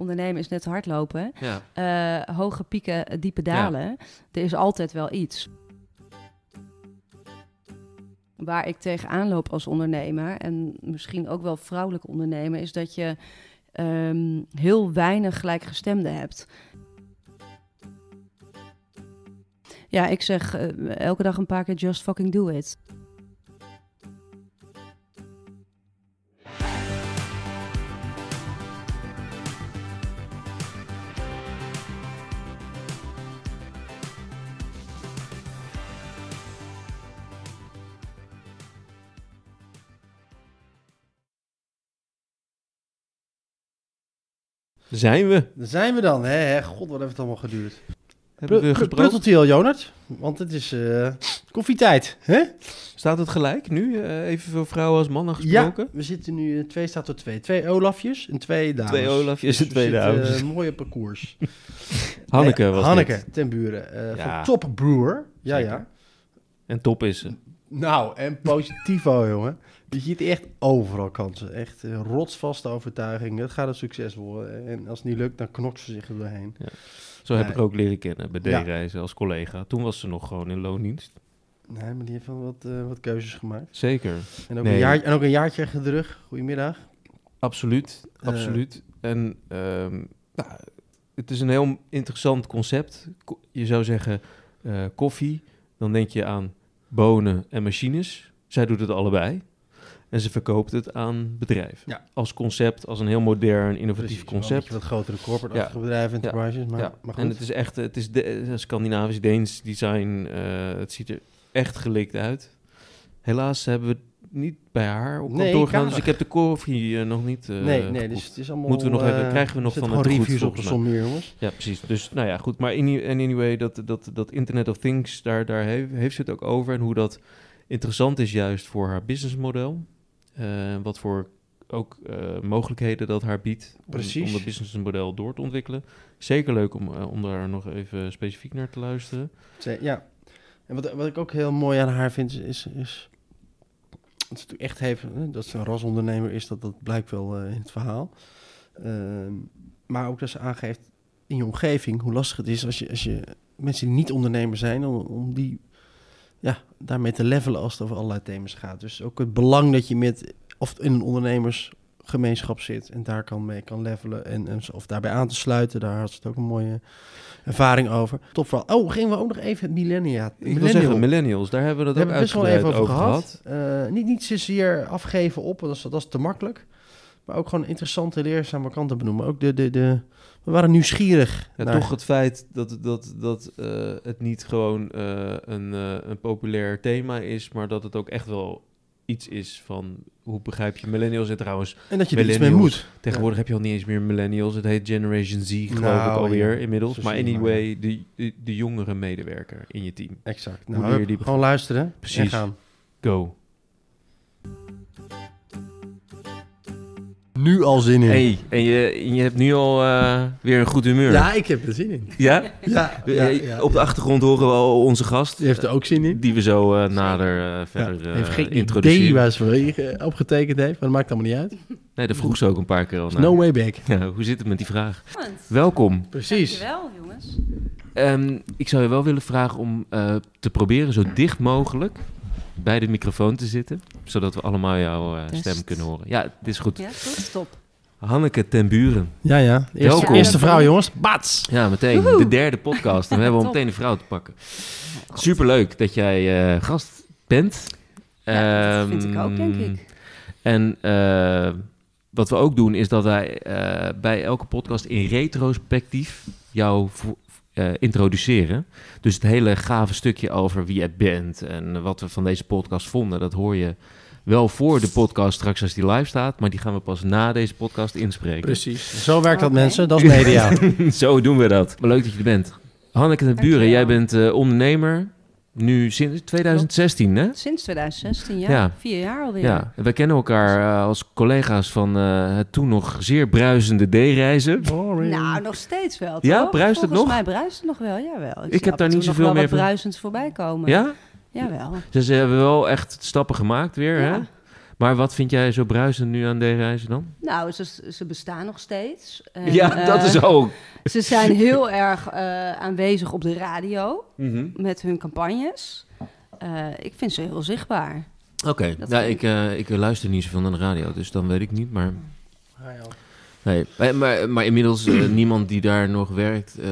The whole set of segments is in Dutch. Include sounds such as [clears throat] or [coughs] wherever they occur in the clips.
ondernemen is net hardlopen. Ja. Eh, hoge pieken, diepe dalen. Er is altijd wel iets. Waar ik tegenaan loop als ondernemer, en misschien ook wel vrouwelijk ondernemen, is dat je ehm, heel weinig gelijkgestemden hebt. Ja, ik zeg eh, elke dag een paar keer just fucking do it. Zijn we? Daar zijn we dan, hè? God, wat heeft het allemaal geduurd. Hebben we gesproken? Hij al, Jonert? Want het is eh, koffietijd, hè? Staat het gelijk nu? Eh, Evenveel vrouwen als mannen Ja, gesproken? we zitten nu, eh, twee staat er twee. Twee Olafjes en twee dames. Twee Olafjes en Dus twee we zitten, dames. eh, mooi op parcours. [laughs] Hanneke Nee, was Hanneke dit. ten buren. eh, Ja. Van Top Brewer. Ja, Zeker. ja. En top is ze. Nou, en positivo, [laughs] jongen. Je ziet echt overal kansen. Echt rotsvaste overtuiging. Het gaat een succes worden. En als het niet lukt, dan knokt ze zich er doorheen. Zo heb ik ook leren kennen bij Ja. D-reizen als collega. Toen was ze nog gewoon in loondienst. Nee, maar die heeft wel wat, eh, wat keuzes gemaakt. Zeker. En ook, Nee. een, jaar, en ook een jaartje achter de rug. Goedemiddag. Absoluut, Eh. absoluut. En ehm, nou, het is een heel interessant concept. Ko- Je zou zeggen eh, koffie, dan denk je aan bonen en machines. Zij doet het allebei. En ze verkoopt het aan bedrijven. Ja. Als concept, als een heel modern, innovatief Precies, wel Een concept. wat grotere corporate-achtige Ja. bedrijven, enterprises. Maar, ja, maar en het is echt, het is de, eh, Scandinavisch Deens design. eh, het ziet er echt gelikt uit. Helaas hebben we het niet bij haar op Nee, karig. dus ik heb de koffie eh, nog niet. eh, nee, nee, dus het is allemaal... Moeten we nog even- krijgen we nog van het goed, reviews op de hier, jongens. Ja, precies. Dus nou ja, goed. Maar en anyway, dat, dat, dat Internet of Things, daar, daar heeft, heeft ze het ook over. En hoe dat interessant is juist voor haar businessmodel. Eh, wat voor ook eh, mogelijkheden dat haar biedt om, om dat businessmodel door te ontwikkelen. Zeker leuk om, om daar nog even specifiek naar te luisteren. Ja. En wat, wat ik ook heel mooi aan haar vind, is... is, is dat ze natuurlijk echt heeft, hè, dat ze een rasondernemer is, dat, dat blijkt wel in het verhaal. Ehm, maar ook dat ze aangeeft in je omgeving hoe lastig het is als je, als je mensen die niet ondernemer zijn, om, om die ja, daarmee te levelen als het over allerlei thema's gaat. Dus ook het belang dat je met, of in een ondernemersgemeenschap zit en daar kan mee kan levelen en, en of daarbij aan te sluiten, daar had ze het ook een mooie ervaring over. Top vooral. Oh, gingen we ook nog even het millennia. Ik wil zeggen, millennials, daar hebben we Daar dat hebben ook we best wel even over gehad. Eh, niet, niet zozeer afgeven op, want dat is, dat is te makkelijk. Maar ook gewoon interessante, leerzame kanten benoemen. Ook de, de, de, we waren nieuwsgierig. Ja, naar- toch het feit dat, dat, dat eh, het niet gewoon eh, een, eh, een populair thema is, maar dat het ook echt wel iets is van hoe begrijp je millennials en trouwens En dat je er iets mee moet. tegenwoordig heb je al niet eens meer millennials het heet Generation Z geloof Nou, ik alweer ja, inmiddels zo maar anyway de, de, de jongere medewerker in je team Exact. Hoe Nou, die gewoon luisteren en Precies. gaan. go Nu al zin in. hey en je, en je hebt nu al eh, weer een goed humeur Ja, ik heb er zin in. ja? Ja, ja, Eh, ja, op de ja. achtergrond horen we al onze gast Die heeft er ook zin in. die we zo eh, nader eh, Ja, verder eh heeft geen idee introduceren waar ze voor opgetekend heeft, maar dat maakt allemaal niet uit. nee dat vroeg ze ook een paar keer al naar. no way back. Ja, hoe zit het met die vraag? Spannend. Welkom. Precies. Dankjewel, jongens. Ehm, ik zou je wel willen vragen om eh, te proberen zo dicht mogelijk bij de microfoon te zitten, zodat we allemaal jouw eh, Best. stem kunnen horen. Ja, het is goed. Ja, goed, top. Hanneke ten Buren. Ja, ja. Eerste, Welkom. eerste vrouw, jongens. Bats! Ja, meteen. Woehoe. De derde podcast. En we hebben al Top. meteen een vrouw te pakken. Superleuk dat jij eh, gast bent. Ja, dat vind ik ook, denk Ehm, ik. En eh, wat we ook doen is dat wij eh, bij elke podcast in retrospectief jou eh, introduceren. Dus het hele gave stukje over wie jij bent en wat we van deze podcast vonden, dat hoor je wel voor de podcast straks als die live staat, maar die gaan we pas na deze podcast inspreken. Precies. Zo werkt dat, mensen. Dat is media. [laughs] Zo doen we dat. Maar leuk dat je er bent. Hanneke de Buren, jij bent eh, ondernemer nu sinds 2016, hè? Sinds 2016, ja. Ja. Vier jaar alweer. Ja, en wij kennen elkaar eh, als collega's van eh, het toen nog zeer bruisende D-reizen. Nou, nog steeds wel, Ja, toch? bruist het Volgens nog? mij bruist het nog wel, jawel. Ik zie heb daar niet zoveel meer van- bruisends voorbij komen. Ja? Jawel. Dus ze hebben wel echt stappen gemaakt weer, hè? Maar wat vind jij zo bruisend nu aan deze reizen dan? Nou, ze, ze bestaan nog steeds. En, ja, dat eh, is ook. Ze zijn heel erg eh, aanwezig op de radio Mhm. met hun campagnes. Eh, ik vind ze heel zichtbaar. Oké, ja, ik, eh, ik luister niet zoveel naar de radio, dus dan weet ik niet. Maar, Ah, ja. Nee. maar, maar, inmiddels eh, [clears throat] niemand die daar nog werkt. eh,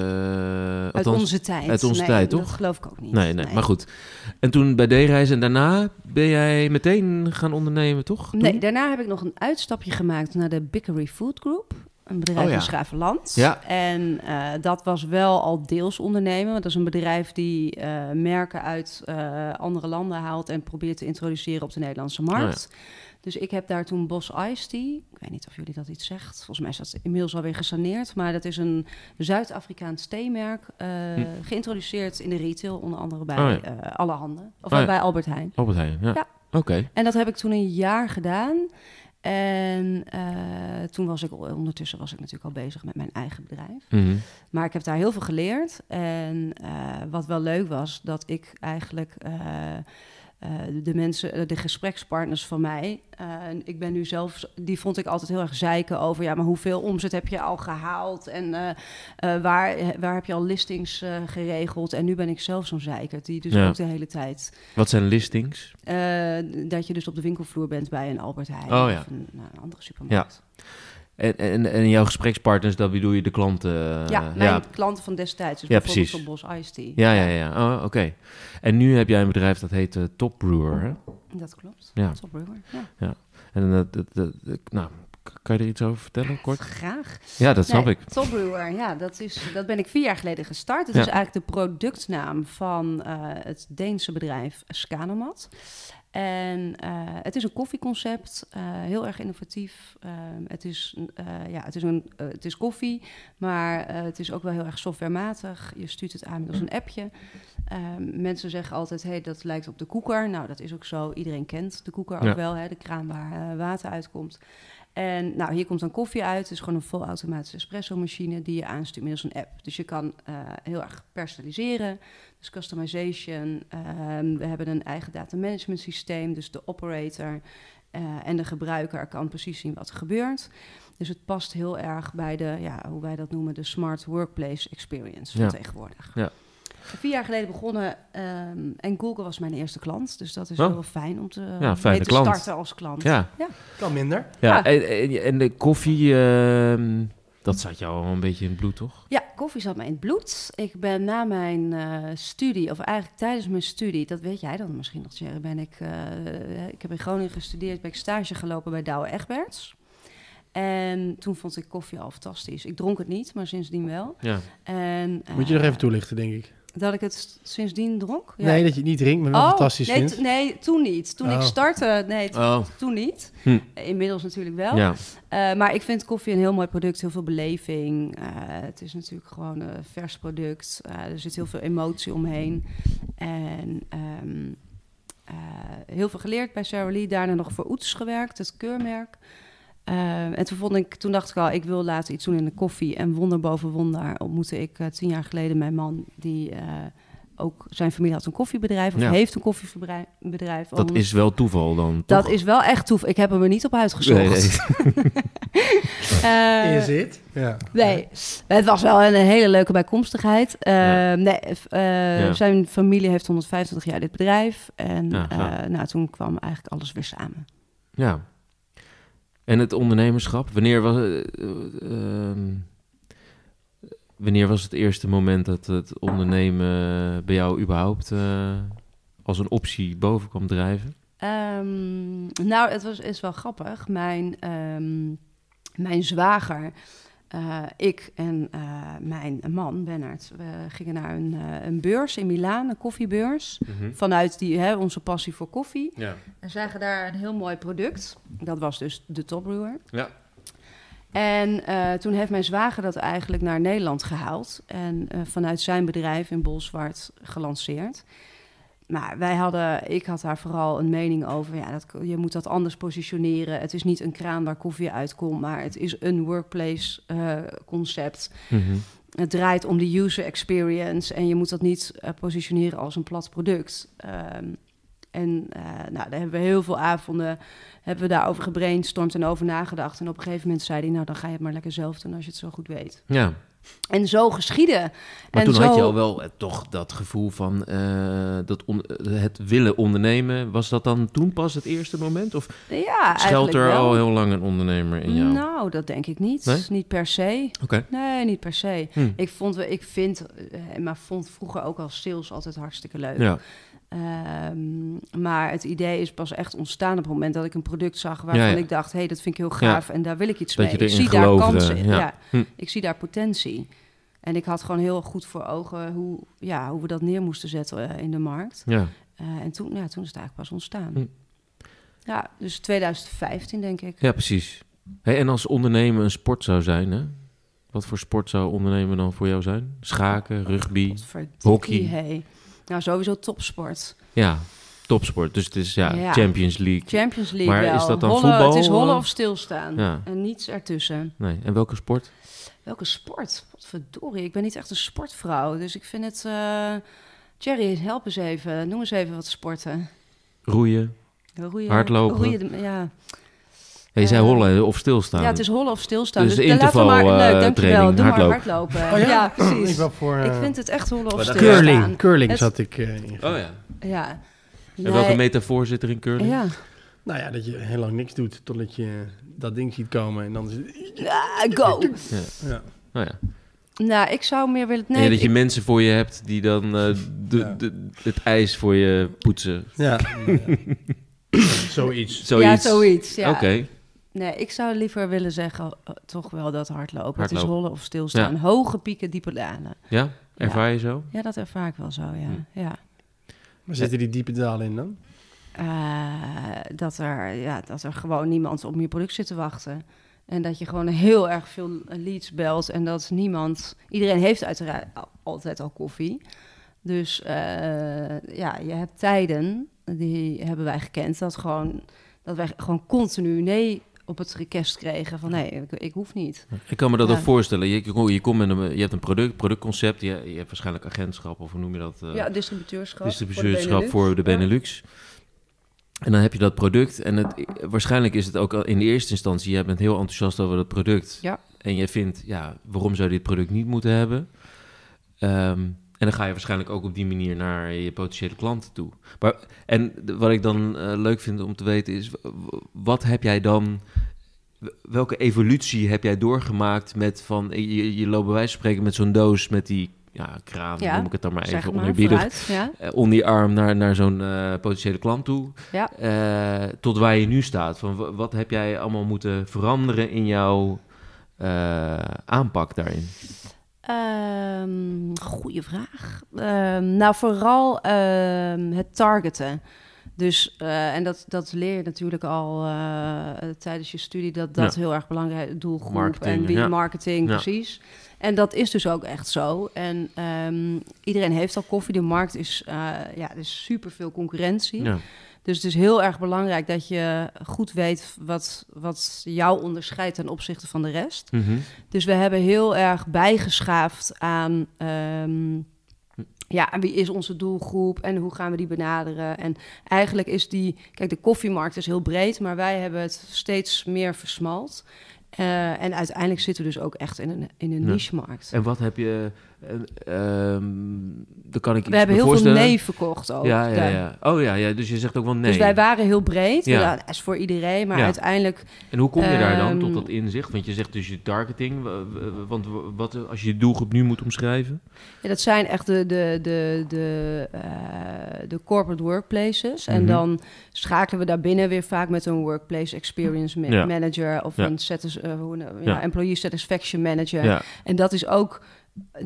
Uit althans- onze tijd. uit onze Nee, tijd, Dat toch? geloof ik ook niet. Nee, nee, maar goed. En toen bij D-reizen en daarna ben jij meteen gaan ondernemen, toch? Toen? Nee, daarna heb ik nog een uitstapje gemaakt naar de Bickery Food Group. Een bedrijf Oh ja. in Schravenland. Ja. En eh, dat was wel al deels ondernemen. Want dat is een bedrijf die eh, merken uit eh, andere landen haalt... en probeert te introduceren op de Nederlandse markt. Dus ik heb daar toen Bos Ice Tea... Ik weet niet of jullie dat iets zegt. Volgens mij is dat inmiddels alweer gesaneerd. Maar dat is een Zuid-Afrikaans theemerk... Hm. geïntroduceerd in de retail. Onder andere bij Oh eh, alle handen. Of Oh ja. bij Albert Heijn. Albert Heijn, ja. Ja. Oké. En dat heb ik toen een jaar gedaan. En eh, toen was ik ondertussen was ik natuurlijk al bezig met mijn eigen bedrijf. Mhm. Maar ik heb daar heel veel geleerd. En wat wel leuk was, dat ik eigenlijk eh, de mensen, eh, de gesprekspartners van mij, eh, ik ben nu zelf, die vond ik altijd heel erg zeiken over, ja, maar hoeveel omzet heb je al gehaald en waar, waar heb je al listings geregeld? En nu ben ik zelf zo'n zeiker, die dus Ja. ook de hele tijd Wat zijn listings? dat je dus op de winkelvloer bent bij een Albert Heijn Oh, ja. of een, nou, een andere supermarkt. En, en, en jouw gesprekspartners, dat bedoel je de klanten? eh, ja, mijn klanten van destijds. Dus Ja, bijvoorbeeld precies. van Bos Ice Tea. Ja, ja, ja. Oh, oké. En nu heb jij een bedrijf dat heet eh, Top Brewer, hè? Dat klopt. Ja. Top Brewer. Ja. En dat, dat, dat- dat- nou, kan je er iets over vertellen, kort? Graag. Ja, dat snap Nee, ik. Top Brewer, ja, dat, is, dat ben ik vier jaar geleden gestart. Het Ja. is eigenlijk de productnaam van eh, het Deense bedrijf Scanomat. En eh, het is een koffieconcept, eh, heel erg innovatief. Eh, het, is, eh, ja, het, is een, het is koffie, maar het is ook wel heel erg softwarematig. Je stuurt het aan middels een appje. Ehm, mensen zeggen altijd, hey, dat lijkt op de koeker. Nou, dat is ook zo. Iedereen kent de koeker Ja. ook wel, hè, de kraan waar water uitkomt. En nou, hier komt dan koffie uit. Het is gewoon een volautomatische espresso-machine die je aanstuurt middels een app. Dus je kan eh, heel erg personaliseren. Dus customization. Ehm, we hebben een eigen data management systeem. Dus de operator eh, en de gebruiker kan precies zien wat er gebeurt. Dus het past heel erg bij de, ja, hoe wij dat noemen, de smart workplace experience van Ja. tegenwoordig. Ja. Vier jaar geleden begonnen ehm, en Google was mijn eerste klant. Dus dat is Oh. heel fijn om te, Ja, mee te klant. starten als klant. Ja, Kan minder. ja. Ja. En, en, en de koffie, ehm, dat zat jou al een beetje in het bloed, toch? Ja, koffie zat mij in het bloed. Ik ben na mijn eh, studie, of eigenlijk tijdens mijn studie, dat weet jij dan misschien nog, Jerry, ben ik, eh, ik heb in Groningen gestudeerd, ben ik stage gelopen bij Douwe Egberts. En toen vond ik koffie al fantastisch. Ik dronk het niet, maar sindsdien wel. Ja. En, Moet je nog eh, even toelichten, denk ik. Dat ik het sindsdien dronk? Ja. Nee, dat je het niet drinkt, maar wel Oh, fantastisch nee, vindt. nee, toen niet. Toen ik Oh. startte, nee, to- Oh, toen niet. Hm. Inmiddels natuurlijk wel. ja. Eh, maar ik vind koffie een heel mooi product, heel veel beleving. Eh, het is natuurlijk gewoon een vers product. Eh, er zit heel veel emotie omheen. En ehm, eh, heel veel geleerd bij Sarah Lee. Daarna nog voor Oets gewerkt, het keurmerk. Eh, en toen, vond ik, toen dacht ik al, ik wil later iets doen in de koffie. En wonder boven wonder ontmoette ik eh, tien jaar geleden mijn man... die eh, ook, zijn familie had een koffiebedrijf, of Ja. heeft een koffiebedrijf. bedrijf, Dat is wel toeval dan, dat toch? is wel echt toeval. Ik heb hem er niet op uitgezocht. Nee, nee. [laughs] Eh, Is het? Ja. Nee, het was wel een hele leuke bijkomstigheid. Eh, Ja. nee, eh, Ja. Zijn familie heeft 125 jaar dit bedrijf. En eh, nou, toen kwam eigenlijk alles weer samen. Ja. En het ondernemerschap, wanneer was het, eh, ehm, wanneer was het eerste moment dat het ondernemen bij jou überhaupt eh, als een optie boven kwam drijven? Ehm, nou, het was, is wel grappig. Mijn, ehm, mijn zwager, eh, ik en eh, mijn man, Bernard, we gingen naar een, eh, een beurs in Milaan, een koffiebeurs. Vanuit die, hè, onze passie voor koffie. Ja. En zagen daar een heel mooi product. Dat was dus de Top Brewer. Ja. En toen heeft mijn zwager dat eigenlijk naar Nederland gehaald. En vanuit zijn bedrijf in Bolsward gelanceerd. Maar wij hadden, ik had daar vooral een mening over. Ja, dat, je moet dat anders positioneren. Het is niet een kraan waar koffie uitkomt, maar het is een workplace eh, concept. Mhm. Het draait om de user experience en je moet dat niet eh, positioneren als een plat product. Ehm, en eh, nou, daar hebben we heel veel avonden hebben we daarover gebrainstormd en over nagedacht. En op een gegeven moment zei hij, nou dan ga je het maar lekker zelf doen als je het zo goed weet. Ja, En zo geschieden. maar en toen zo, had je al wel eh, toch dat gevoel van eh, dat on- het willen ondernemen. Was dat dan toen pas het eerste moment? Of Ja, schuilt er wel. al heel lang een ondernemer in jou? Nou, dat denk ik niet. Nee? Niet per se. Oké. Nee, niet per se. Hm. Ik, vond, ik vind, eh, maar vond vroeger ook al sales altijd hartstikke leuk. Ja, Ehm, maar het idee is pas echt ontstaan op het moment dat ik een product zag waarvan Ja, ja. ik dacht, hé, hey, dat vind ik heel gaaf en daar wil ik iets Dat mee. Ik zie daar kansen in. ja. Hm. Ik zie daar potentie. En ik had gewoon heel goed voor ogen hoe, ja, hoe we dat neer moesten zetten eh, in de markt. ja. Eh, en toen, ja, toen is het eigenlijk pas ontstaan. Hm. Ja, dus 2015 denk ik. ja precies. Hey, en als ondernemen een sport zou zijn, hè? Wat voor sport zou ondernemen dan voor jou zijn? Schaken, rugby? Hockey. Hey. Nou, sowieso topsport. Ja, topsport. Dus het is ja, Ja. Champions League. Champions League Maar wel. is dat dan Hollen- voetbal, Het is hollen of stilstaan. Ja. En niets ertussen. Nee, en welke sport? Welke sport? Wat verdorie, ik ben niet echt een sportvrouw. Dus ik vind het... eh Jerry, help eens even. Noem eens even wat sporten. Roeien? Roeien, Hardlopen. roeien ja. Ja, je zei Eh, hollen of stilstaan. ja, het is hollen of stilstaan. Dus Dus, de dan laten we maar... interval, Leuk, dankjewel. training, Doe maar hardlopen. Oh ja? precies. Ik wel voor... Ik eh, vind het echt hollen of Maar dat- stilstaan. curling. Curling Het- zat ik... eh, in. Oh ja. Ja. En Nee, welke metafoor zit er in curling? Ja. Nou ja, dat je heel lang niks doet totdat je dat ding ziet komen en dan is het... Ja, go! Ja. Oh ja. Nou, ik zou meer willen... Nee, Nee, dat je ik- mensen voor je hebt die dan eh, de, Ja. de, het ijs voor je poetsen. Ja. [laughs] Zoiets. Zoiets. Ja, zoiets. Ja. Oké. Nee, ik zou liever willen zeggen, eh, toch wel dat hardlopen. Het is Hardlopen. hollen of stilstaan. Hoge pieken, diepe dalen. Ja? Ervaar je zo? Ja, dat ervaar ik wel zo, ja. Hm. ja. Waar zitten die diepe dalen in dan? Eh, dat, er, ja, dat er gewoon niemand op je product zit te wachten. En dat je gewoon heel erg veel leads belt. En dat niemand... Iedereen heeft uiteraard al- altijd al koffie. Dus eh, ja, je hebt tijden, die hebben wij gekend, dat, gewoon, dat wij gewoon continu nee op het request kregen van nee, ik, ik hoef niet. Ik kan me dat Ja. ook voorstellen. Je, je, je, komt met een, je hebt een product, productconcept. Je, je hebt waarschijnlijk agentschap, of hoe noem je dat? eh, ja, distributeurschap. distributeurschap voor voor de de Benelux. Benelux. En dan heb je dat product. En het, waarschijnlijk is het ook al in de eerste instantie... jij bent heel enthousiast over dat product. Ja. En je vindt, ja, waarom zou je dit product niet moeten hebben? Ehm, en dan ga je waarschijnlijk ook op die manier naar je potentiële klanten toe. Maar, en wat ik dan eh, leuk vind om te weten is... wat heb jij dan... Welke evolutie heb jij doorgemaakt met van... Je, je loopt bij wijze van spreken met zo'n doos met die ja, kraan, Ja, noem ik het dan maar even maar, oneerbiedig vooruit. Ja, eh, onder je arm naar, naar zo'n eh, potentiële klant toe. ja. eh, tot waar je nu staat. Van, wa- wat heb jij allemaal moeten veranderen in jouw eh, aanpak daarin? Ehm, goeie vraag. Ehm, nou, vooral ehm, het targeten. Dus, eh, en dat, dat leer je natuurlijk al eh, tijdens je studie, dat dat heel erg belangrijk is. Doelgroep Marketing, en wie ja. marketing, Ja. precies. En dat is dus ook echt zo. En iedereen heeft al koffie. De markt is, eh ja, er is super veel concurrentie. Dus het is heel erg belangrijk dat je goed weet wat, wat jou onderscheidt ten opzichte van de rest. Mhm. Dus we hebben heel erg bijgeschaafd aan ehm, ja, en wie is onze doelgroep en hoe gaan we die benaderen. En eigenlijk is die, kijk, de koffiemarkt is heel breed, maar wij hebben het steeds meer versmalt. Eh, en uiteindelijk zitten we dus ook echt in een, in een Ja. niche-markt. En wat heb je... eh, ehm, daar kan ik iets We hebben heel veel nee verkocht ook. Ja, ja, ja. Oh ja, ja, dus je zegt ook wel nee. Dus wij waren heel breed. Ja. Ja. dat is voor iedereen, maar Ja. uiteindelijk En hoe kom je daar dan Ehm, tot dat inzicht? Want je zegt dus je targeting. Want wat als je je doelgroep nu moet omschrijven? Ja, dat zijn echt de, de, de, de, eh, de corporate workplaces. En Mhm. dan schakelen we daarbinnen weer vaak met een workplace experience ma- manager of een satis- eh, hoe- employee satisfaction manager. En dat is ook.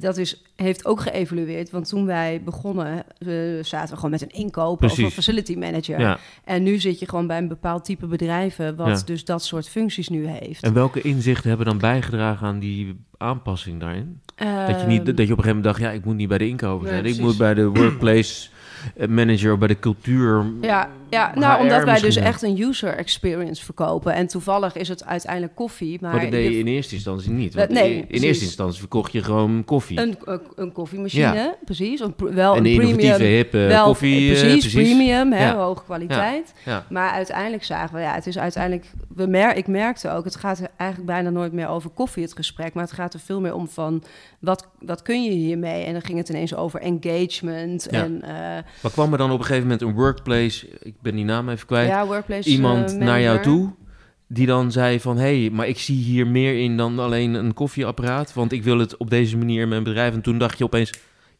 Dat is, heeft ook geëvolueerd, want toen wij begonnen, eh, zaten we gewoon met een inkoper of een facility manager. ja. En nu zit je gewoon bij een bepaald type bedrijven, wat Ja. dus dat soort functies nu heeft. En welke inzichten hebben dan bijgedragen aan die aanpassing daarin? Dat je, niet, dat je op Ehm, een gegeven moment dacht, ja, ik moet niet bij de inkoper zijn. ik moet bij de workplace manager of bij de cultuur Ja. Ja, nou, HR omdat wij dus echt een user experience verkopen. En toevallig is het uiteindelijk koffie. Maar, Maar dat deed je in eerste instantie niet. Eh, Want nee, in- precies. eerste instantie verkocht je gewoon koffie. een, een, een koffiemachine, precies. Een, wel en een een innovatieve, premium. hippe wel, koffie. eh, eh, precies, premium, hè, Ja. hoge kwaliteit. Ja. Maar uiteindelijk zagen we, ja, het is uiteindelijk... We mer ik merkte ook, het gaat eigenlijk bijna nooit meer over koffie, het gesprek. Maar het gaat er veel meer om van, wat, wat kun je hiermee? En dan ging het ineens over engagement en... eh, Maar kwam er dan op een gegeven moment een workplace, ik ben die naam even kwijt, ja, workplace iemand eh, naar jou toe die dan zei van... hé, hey, maar ik zie hier meer in dan alleen een koffieapparaat... want ik wil het op deze manier in mijn bedrijf. En toen dacht je opeens,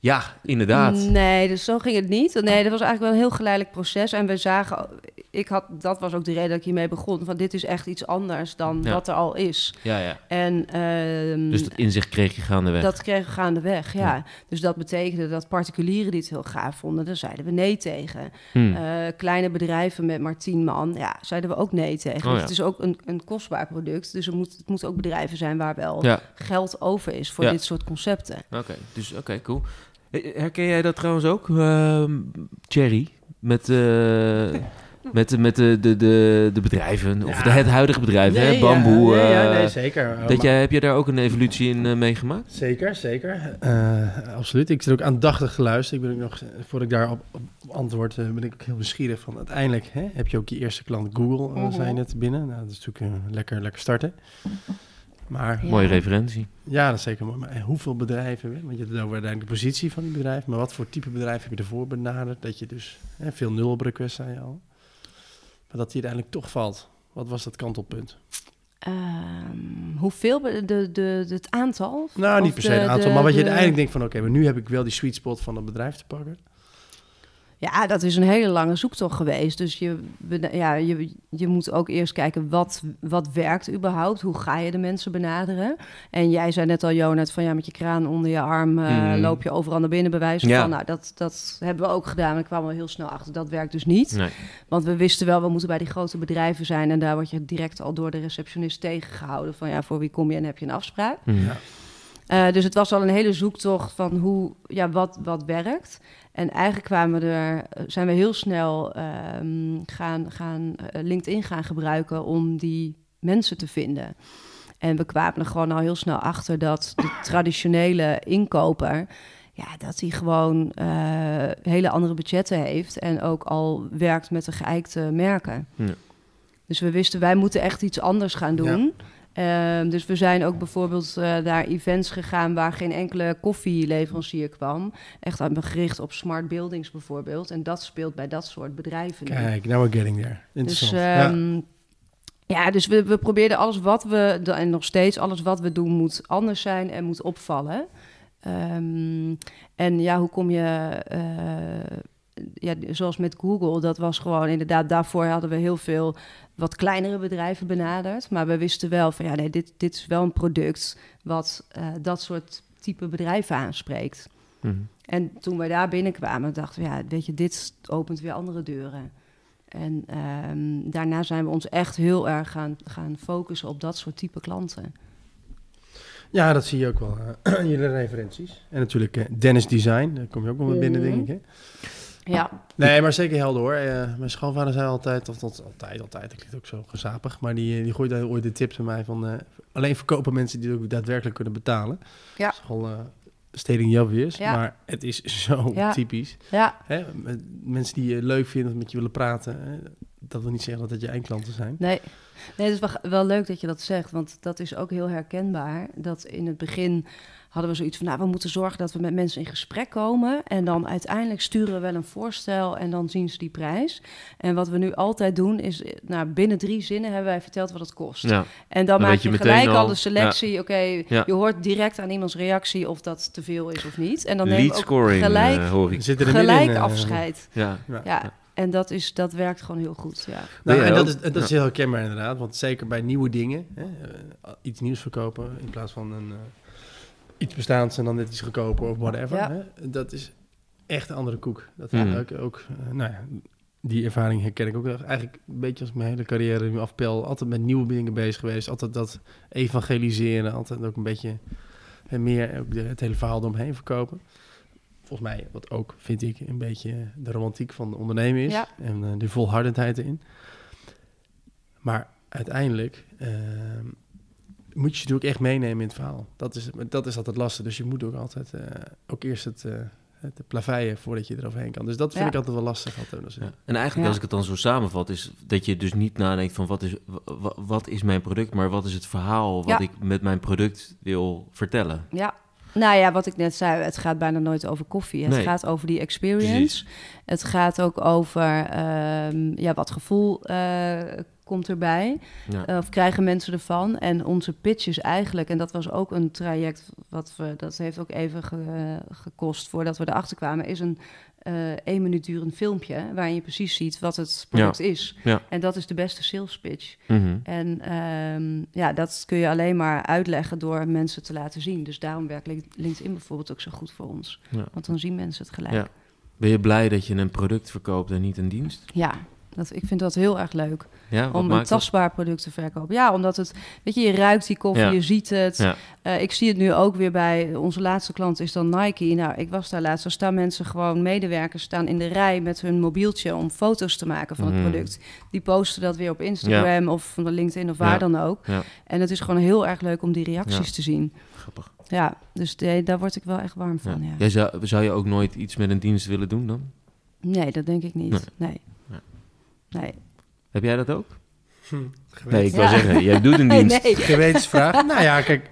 ja, inderdaad. Nee, dus zo ging het niet. Nee, dat was eigenlijk wel een heel geleidelijk proces. En we zagen, ik had, dat was ook de reden dat ik hiermee begon. Van dit is echt iets anders dan Ja. wat er al is. Ja, ja. En ehm, Dus dat inzicht kreeg je gaandeweg. dat kregen we gaandeweg, ja. Ja. Dus dat betekende dat particulieren die het heel gaaf vonden, daar zeiden we nee tegen. Hm. Eh, kleine bedrijven met maar tien man, ja, zeiden we ook nee tegen. Oh, Dus het is ook een, een kostbaar product. Dus er moet, het moeten ook bedrijven zijn waar wel geld over is voor dit soort concepten. oké. Dus oké, cool. Herken jij dat trouwens ook, Ehm Thierry? Met, eh, [laughs] met, de- met de, de, de, de bedrijven, of Ja. de, het huidige bedrijf, hè? Bamboe. Ja, ja, eh, nee, zeker. dat Maar- jij, heb je daar ook een evolutie in eh, meegemaakt? Zeker, zeker. Eh, absoluut. Ik zit ook aandachtig geluisterd. Ik ben ook nog, voordat ik daarop op antwoord, ben ik ook heel nieuwsgierig van. Uiteindelijk hè, heb je ook je eerste klant Google, Mhm. zei je net binnen. Nou, dat is natuurlijk lekker, lekker starten. Maar Ja. Mooie referentie. ja, dat is zeker mooi. Maar eh, hoeveel bedrijven, want je hebt het over uiteindelijk de positie van die bedrijf, maar wat voor type bedrijf heb je ervoor benaderd? Dat je dus, hè, veel nul op request zei je al, maar dat die uiteindelijk toch valt. Wat was dat kantelpunt? Ehm, hoeveel? De, de, de, het aantal? Nou, niet per se een aantal, de- maar wat je de- uiteindelijk denkt van, oké, maar nu heb ik wel die sweet spot van het bedrijf te pakken. Ja, dat is een hele lange zoektocht geweest. Dus je, ja, je, je moet ook eerst kijken wat, wat werkt überhaupt. Hoe ga je de mensen benaderen? En jij zei net al, Jonat, van ja, met je kraan onder je arm eh, Mhm. loop je overal naar binnen bewijzen Ja. van. Nou, dat, dat hebben we ook gedaan. En kwamen we heel snel achter. Dat werkt dus niet. Nee. Want we wisten wel, we moeten bij die grote bedrijven zijn. En daar word je direct al door de receptionist tegengehouden. Van ja, voor wie kom je en heb je een afspraak? Hm. Ja. Eh, dus het was al een hele zoektocht van hoe, ja, wat, wat werkt. En eigenlijk kwamen we er, eh, zijn we heel snel ehm, gaan, gaan, eh, LinkedIn gaan gebruiken om die mensen te vinden. En we kwamen er gewoon al heel snel achter dat de [coughs] traditionele inkoper, ja, dat hij gewoon hele andere budgetten heeft en ook al werkt met de geëikte merken. Ja. Dus we wisten, wij moeten echt iets anders gaan doen. Ehm, dus we zijn ook bijvoorbeeld eh, naar events gegaan waar geen enkele koffieleverancier kwam. Echt aan- gericht op smart buildings bijvoorbeeld. En dat speelt bij dat soort bedrijven. Kijk, now we're getting there. Dus, Interessant. ja. ehm, ja, dus we, we probeerden alles wat we, en nog steeds alles wat we doen moet anders zijn en moet opvallen. Ehm, en ja, hoe kom je, eh, ja, zoals met Google, dat was gewoon inderdaad, daarvoor hadden we heel veel wat kleinere bedrijven benaderd. Maar we wisten wel van ja, nee, dit, dit is wel een product wat eh, dat soort type bedrijven aanspreekt. Hm. En toen wij daar binnenkwamen, dachten we, ja, weet je, dit opent weer andere deuren. En ehm, daarna zijn we ons echt heel erg gaan, gaan focussen op dat soort type klanten. Ja, dat zie je ook wel eh, [clears throat] in jullie referenties. En natuurlijk eh, Dennis Design, daar kom je ook wel mee binnen, Mhm. denk ik. Hè? Ja, Nee, maar zeker helder hoor. Eh, mijn schoonvader zei altijd, of dat altijd, altijd, dat klinkt ook zo gezapig, maar die, die gooide ooit de tip aan mij van eh, alleen verkopen mensen die het ook daadwerkelijk kunnen betalen. Ja. Dat is eh the obvious, Ja. maar het is zo Ja. typisch. ja, Hè? Mensen die je leuk vinden of met je willen praten, hè? dat wil niet zeggen dat het je eindklanten zijn. nee. Nee, het is wel, wel leuk dat je dat zegt, want dat is ook heel herkenbaar. Dat in het begin hadden we zoiets van, nou, we moeten zorgen dat we met mensen in gesprek komen. En dan uiteindelijk sturen we wel een voorstel en dan zien ze die prijs. En wat we nu altijd doen is, nou, binnen drie zinnen hebben wij verteld wat het kost. Ja. En dan, Dan maak je, je gelijk al al, de selectie. Oké, Ja. je hoort direct aan iemands reactie of dat te veel is of niet. En dan nemen Lead we ook scoring, gelijk, eh, hoor ik. Zit er gelijk middenin, eh, afscheid. Ja. Ja. Ja, en dat, is, dat werkt gewoon heel goed. Ja. Nou, en dat is, dat is heel herkenbaar inderdaad. Want zeker bij nieuwe dingen, hè, eh, iets nieuws verkopen in plaats van een, eh, iets bestaans en dan net iets goedkoper of whatever. Ja. Hè, dat is echt een andere koek. Dat Mhm. ook, ook eh, nou ja, die ervaring herken ik ook eigenlijk een beetje als mijn hele carrière nu afpel. Altijd met nieuwe dingen bezig geweest. Altijd dat evangeliseren. Altijd ook een beetje meer ook het hele verhaal eromheen verkopen. volgens mij, wat ook, vind ik, een beetje de romantiek van de ondernemen is. Ja. En eh, de volhardendheid erin. Maar uiteindelijk ehm, moet je ze natuurlijk echt meenemen in het verhaal. Dat is, dat is altijd lastig. Dus je moet ook altijd, eh, ook eerst het, eh het plaveien voordat je eroverheen kan. Dus dat vind Ja. ik altijd wel lastig. Altijd, Ja. En eigenlijk Ja. als ik het dan zo samenvat, is dat je dus niet nadenkt van wat is, wa- wa- wat is mijn product, maar wat is het verhaal wat Ja. ik met mijn product wil vertellen. Ja. Nou ja, wat ik net zei, het gaat bijna nooit over koffie. Het Nee. gaat over die experience. Precies. Het gaat ook over ehm, ja, wat gevoel eh, komt erbij. Ja. Eh, of krijgen mensen ervan? En onze pitch is eigenlijk, en dat was ook een traject wat we, dat heeft ook even ge- gekost voordat we erachter kwamen, is een eh één minuut durend filmpje waarin je precies ziet wat het product is. Ja. En dat is de beste sales pitch. Mhm. En ehm, ja, dat kun je alleen maar uitleggen door mensen te laten zien. Dus daarom werkt Link- LinkedIn bijvoorbeeld ook zo goed voor ons. Ja. Want dan zien mensen het gelijk. Ben je blij dat je een product verkoopt en niet een dienst? Ja, dat, ik vind dat heel erg leuk. Ja, om een tastbaar product te verkopen. Ja, omdat het, weet je, je ruikt die koffie, Ja. je ziet het. Ja. Eh, ik zie het nu ook weer bij onze laatste klant is dan Nike. Nou, ik was daar laatst. Daar staan mensen gewoon, medewerkers staan in de rij met hun mobieltje om foto's te maken van het Mhm. product. Die posten dat weer op Instagram of van de LinkedIn of waar dan ook. En het is gewoon heel erg leuk om die reacties Ja. te zien. Grappig. Ja, dus de- daar word ik wel echt warm van. Ja. Jij zou, zou je ook nooit iets met een dienst willen doen dan? Nee, dat denk ik niet. Nee. Nee. Nee. Heb jij dat ook? hm, Nee, ik wou Ja. zeggen, jij doet een [laughs] dienst. nee. Gewetensvraag. nou ja, kijk,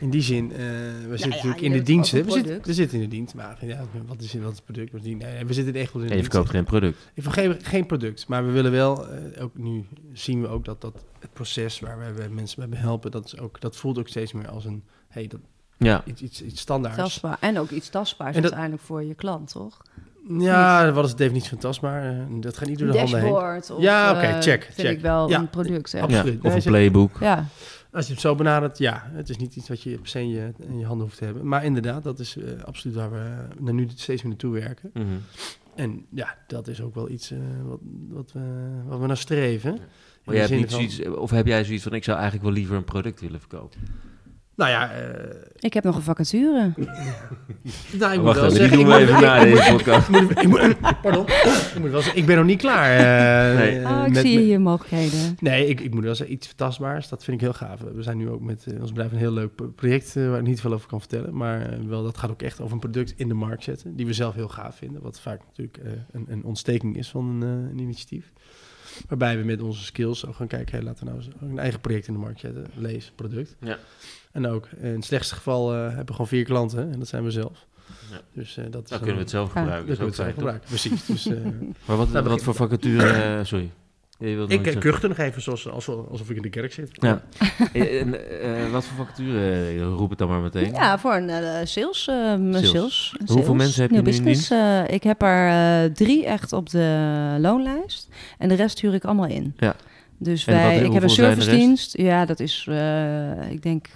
in die zin, eh, we zitten ja, natuurlijk je in de dienst. We zitten, we zitten in de dienst, maar ja, wat, is, wat is het product? Wat is die? Nee, we zitten echt wel in de Je dienst. verkoopt geen product. Ik vergeef geen product, maar we willen wel, eh, ook nu zien we ook dat, dat het proces waar we, we mensen bij helpen, dat, is ook, dat voelt ook steeds meer als een, hey, dat, Ja, iets, iets, iets standaards. Tastbaar. En ook iets tastbaars dat- uiteindelijk voor je klant, toch? Ja, wat is de definitie van tastbaar? Eh, dat gaat niet door de handen heen. Of, Ja, oké, eh, check, Vind check. ik wel Ja, een product. hè. ja. Of een playbook. Ja. Als je het zo benadert, ja, het is niet iets wat je per se in je, in je handen hoeft te hebben. Maar inderdaad, dat is eh, absoluut waar we naar nu steeds meer naartoe werken. Mhm. En ja, dat is ook wel iets wat, wat, we, wat we naar streven. Maar jij hebt niet van- zoiets, of heb jij zoiets van, ik zou eigenlijk wel liever een product willen verkopen? Nou ja, eh, Ik heb nog een vacature. [laughs] nou, ik moet Wacht wel zeggen... ik even na deze podcast. ik moet- Pardon. Ik moet wel zeggen, ik ben nog niet klaar. eh, Nee. eh, Oh, ik met- zie met- hier mogelijkheden. Nee, ik, ik moet wel zeggen, iets tastbaars, dat vind ik heel gaaf. We zijn nu ook met ons bedrijf een heel leuk pro- project waar ik niet veel over kan vertellen. Maar wel, dat gaat ook echt over een product in de markt zetten, die we zelf heel gaaf vinden. Wat vaak natuurlijk eh, een, een ontsteking is van een, een initiatief. Waarbij we met onze skills ook gaan kijken, hey, laten we nou een eigen project in de markt zetten. Lees, product. Ja. En ook, in het slechtste geval eh, hebben we gewoon vier klanten en dat zijn we zelf. Ja. Dus eh, dat is Dan kunnen we het zelf Ja. gebruiken. dat Dat is kunnen we het zelf gebruiken. Precies. Dus, eh, Maar wat, wat voor vacature... eh, sorry. Ik nog iets eh, zeggen. kuchte nog even zoals, alsof, alsof ik in de kerk zit. Ja. [laughs] En, eh, wat voor vacature? eh, roep het dan maar meteen. Ja, voor een eh, sales, eh, Sales. Hoeveel sales, mensen heb je nieuw nu in business. Eh, ik heb er eh, drie echt op de loonlijst. En de rest huur ik allemaal in. Ja. Dus En wat- wij, ik heb een servicedienst. Ja, dat is, eh, ik denk,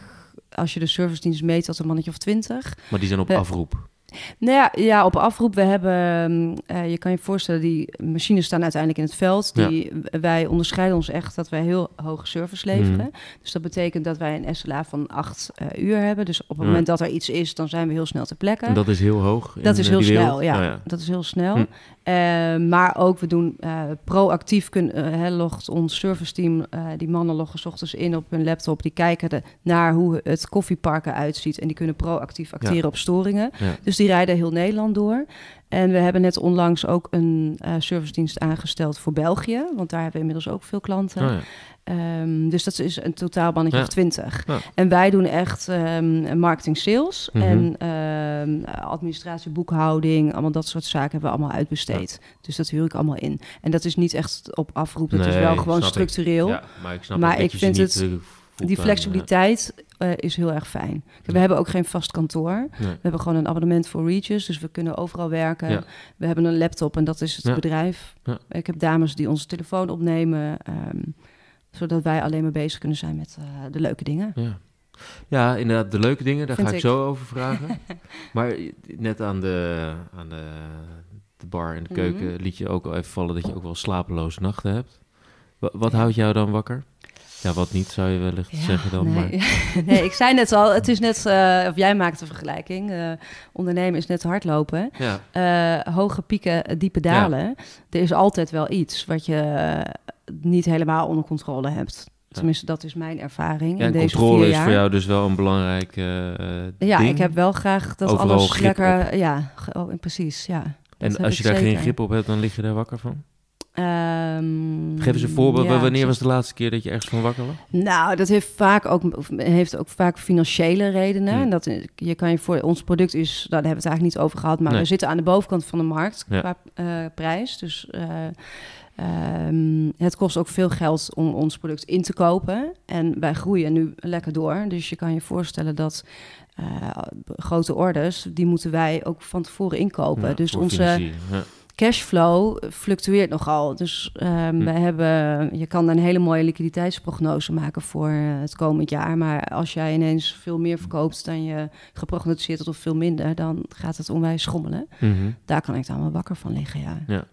als je de servicedienst meet, dat een mannetje of twintig. Maar die zijn op Eh, afroep. Nou ja, ja, op afroep. We hebben, eh, je kan je voorstellen, die machines staan uiteindelijk in het veld. Die, Wij onderscheiden ons echt dat wij heel hoge service leveren. Mhm. Dus dat betekent dat wij een SLA van acht eh, uur hebben. Dus op het moment dat er iets is, dan zijn we heel snel ter plekke. Dat is heel hoog. Dat is eh, heel snel, ja. Oh, ja. Dat is heel snel. Hm. Eh, maar ook, we doen proactief, kun, logt ons serviceteam, eh die mannen loggen 's ochtends in op hun laptop. Die kijken de, naar hoe het koffiepark eruit ziet. En die kunnen proactief acteren op storingen. Ja. Dus die rijden heel Nederland door. En we hebben net onlangs ook een eh servicedienst aangesteld voor België. Want daar hebben we inmiddels ook veel klanten. Oh, ja. Ehm, dus dat is een totaalbannetje Ja. of 20. Ja. En wij doen echt ehm, marketing sales Mhm. en ehm, administratie, boekhouding, allemaal dat soort zaken hebben we allemaal uitbesteed. Dus dat huur ik allemaal in. En dat is niet echt op afroep, dat is wel gewoon ik. structureel. Maar ik snap Maar ik vind niet, het- eh, Die fulltime, flexibiliteit eh, is heel erg fijn. We hebben ook geen vast kantoor. nee. We hebben gewoon een abonnement voor Regis, dus we kunnen overal werken. Ja. We hebben een laptop en dat is het Ja. bedrijf. Ik heb dames die onze telefoon opnemen, ehm, zodat wij alleen maar bezig kunnen zijn met eh, de leuke dingen. Ja. ja, inderdaad, de leuke dingen, daar Vind ga ik, ik. zo over vragen. [laughs] maar net aan de, aan de, de bar en de Mhm. keuken liet je ook al even vallen dat je ook wel slapeloze nachten hebt. Wa- Wat houdt jou dan wakker? Ja, wat niet zou je wellicht Ja, zeggen dan. nee. Maar, [laughs] nee, ik zei net al, het is net, eh, of jij maakt een vergelijking. eh, ondernemen is net hardlopen. ja, Eh, hoge pieken, diepe dalen. Er is altijd wel iets wat je niet helemaal onder controle hebt. Tenminste, dat is mijn ervaring ja, in en deze controle vier is voor jou dus wel een belangrijk ja, ding. ik heb wel graag dat Overal alles lekker... Ja, oh, precies, ja. En als je daar geen grip op hebt, dan lig je daar wakker van. Ehm, Geef eens een voorbeeld. ja, Wanneer was de laatste keer dat je ergens van wakker was? Nou, dat heeft vaak ook, heeft ook vaak financiële redenen. Hmm. En Dat, je kan je voor ons product is, nou, daar hebben we het eigenlijk niet over gehad, maar Nee. we zitten aan de bovenkant van de markt Ja. qua eh, prijs. Dus eh, ehm, het kost ook veel geld om ons product in te kopen. En wij groeien nu lekker door. Dus je kan je voorstellen dat eh, grote orders, die moeten wij ook van tevoren inkopen. Ja, dus onze. Cashflow fluctueert nogal. Dus ehm, Hm. we hebben, je kan een hele mooie liquiditeitsprognose maken voor eh, het komend jaar. Maar als jij ineens veel meer verkoopt dan je geprognosticeerd had of veel minder, dan gaat het onwijs schommelen. Mhm. Daar kan ik dan wel wakker van liggen, ja. Ja.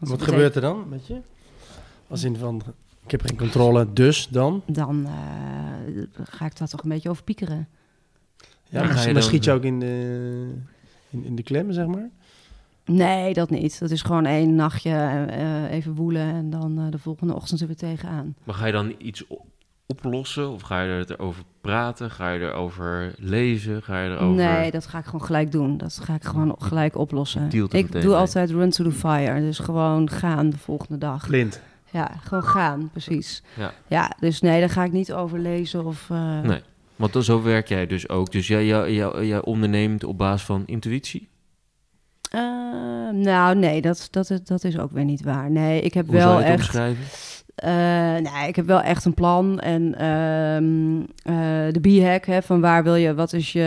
Wat gebeurt er dan met je? Als in van, ik heb geen controle, dus dan? Dan eh, ga ik daar toch een beetje over piekeren. Ja, Dan maar, dan- schiet je ook in de, in, in de klem, zeg maar? Nee, dat niet. Dat is gewoon één nachtje eh, even woelen en dan eh, de volgende ochtend er weer tegenaan. Maar ga je dan iets oplossen? Of ga je erover praten? Ga je erover lezen? Ga je erover... Nee, dat ga ik gewoon gelijk doen. Dat ga ik gewoon gelijk oplossen. Ik meteen doe mee. altijd run to the fire. Dus gewoon gaan de volgende dag. Blind. Ja, gewoon gaan, precies. Ja. Ja, dus nee, daar ga ik niet over lezen of... eh, Nee. Want dan- zo werk jij dus ook. Dus jij, jij, jij, jij onderneemt op basis van intuïtie? Eh, nou, nee, dat, dat, is- dat is ook weer niet waar. Nee, ik heb Hoe zou wel je het echt... omschrijven? eh, nee, ik heb wel echt een plan. En ehm, eh, de B-hack, hè, van waar wil je... Wat is je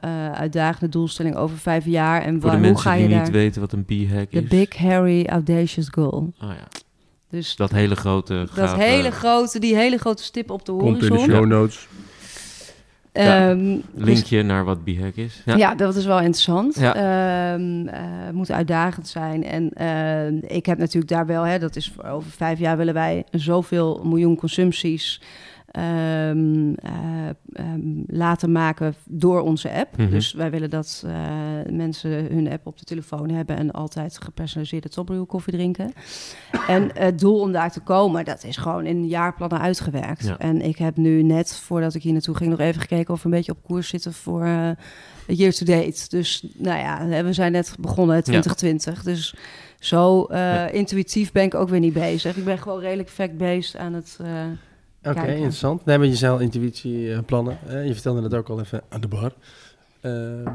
eh, uitdagende doelstelling over vijf jaar? En Voor waar, de hoe ga mensen je die daar... niet weten wat een B-hack De is. Big, Hairy, Audacious Goal. Oh ja, Dus dat hele grote... Dat hele grote, die hele grote stip op de Komt in de horizon. show notes. Ja. Ehm, dus- Linkje naar wat B-hack is. ja. Ja. dat is wel interessant. Ja. Ehm, eh, het moet uitdagend zijn. En eh, ik heb natuurlijk daar wel, hè, dat is over vijf jaar willen wij zoveel miljoen consumpties ehm, eh, ehm, laten maken door onze app. Mhm. Dus wij willen dat eh, mensen hun app op de telefoon hebben en altijd gepersonaliseerde topbrew koffie drinken. En het doel om daar te komen, dat is gewoon in jaarplannen uitgewerkt. Ja. En ik heb nu net, voordat ik hier naartoe ging, nog even gekeken of we een beetje op koers zitten voor eh year to date. Dus nou ja, we zijn net begonnen, 2020. Dus zo Ja. intuïtief ben ik ook weer niet bezig. Ik ben gewoon redelijk fact-based aan het... Oké, interessant. Nee, maar je zei al intuïtieplannen. je vertelde het ook al even aan de bar. Ehm,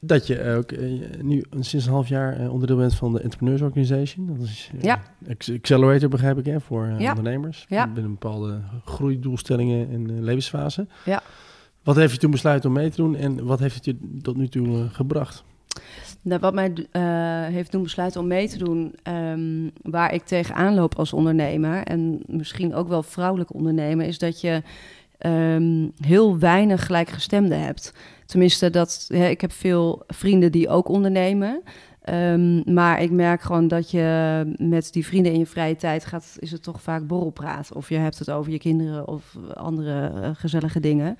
dat je ook eh, nu sinds een half jaar eh, onderdeel bent van de Entrepreneurs Organization. Dat is eh, Ja. Acc- Accelerator, begrijp ik, hè, voor eh, Ja. ondernemers. Ja. Binnen bepaalde groeidoelstellingen en eh, levensfase. Ja. Wat heeft je toen besluiten om mee te doen en wat heeft het je tot nu toe eh, gebracht? Nou, wat mij eh, heeft doen besluiten om mee te doen, ehm, waar ik tegenaan loop als ondernemer, en misschien ook wel vrouwelijk ondernemer, is dat je ehm, heel weinig gelijkgestemden hebt. Tenminste, dat, hè, ik heb veel vrienden die ook ondernemen. Ehm, maar ik merk gewoon dat je met die vrienden in je vrije tijd gaat, is het toch vaak borrelpraat. Of je hebt het over je kinderen of andere eh, gezellige dingen.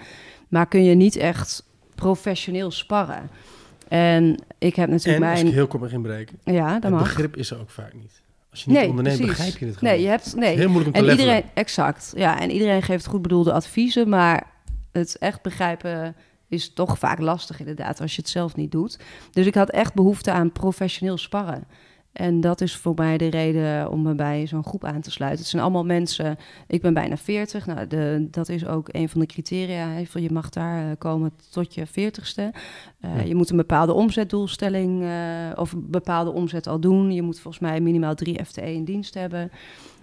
Maar kun je niet echt professioneel sparren. En ik heb natuurlijk En als mijn... ik heel kort mag inbreken, Ja, dat het mag. begrip is er ook vaak niet. Als je niet Nee, onderneemt, precies. begrijp je het gewoon Nee, je hebt... Nee. Heel moeilijk om te En iedereen... Exact. Ja, en iedereen geeft goed bedoelde adviezen, maar het echt begrijpen is toch vaak lastig inderdaad als je het zelf niet doet. Dus ik had echt behoefte aan professioneel sparren. En dat is voor mij de reden om me bij zo'n groep aan te sluiten. Het zijn allemaal mensen, ik ben bijna 40. Nou, de, dat is ook een van de criteria. Hè, je mag daar eh, komen tot je 40ste. Eh, Ja. Je moet een bepaalde omzetdoelstelling eh, of een bepaalde omzet al doen. Je moet volgens mij minimaal drie FTE in dienst hebben.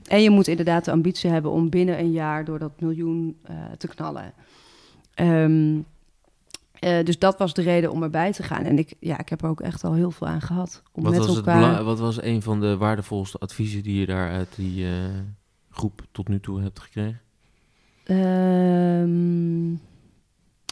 En je moet inderdaad de ambitie hebben om binnen een jaar door dat miljoen te knallen. Ehm, eh, dus dat was de reden om erbij te gaan. En ik, ja, ik heb er ook echt al heel veel aan gehad. Om Wat met was, het elkaar... wat was een van de waardevolste adviezen die je daar uit die eh, groep tot nu toe hebt gekregen? Ehm,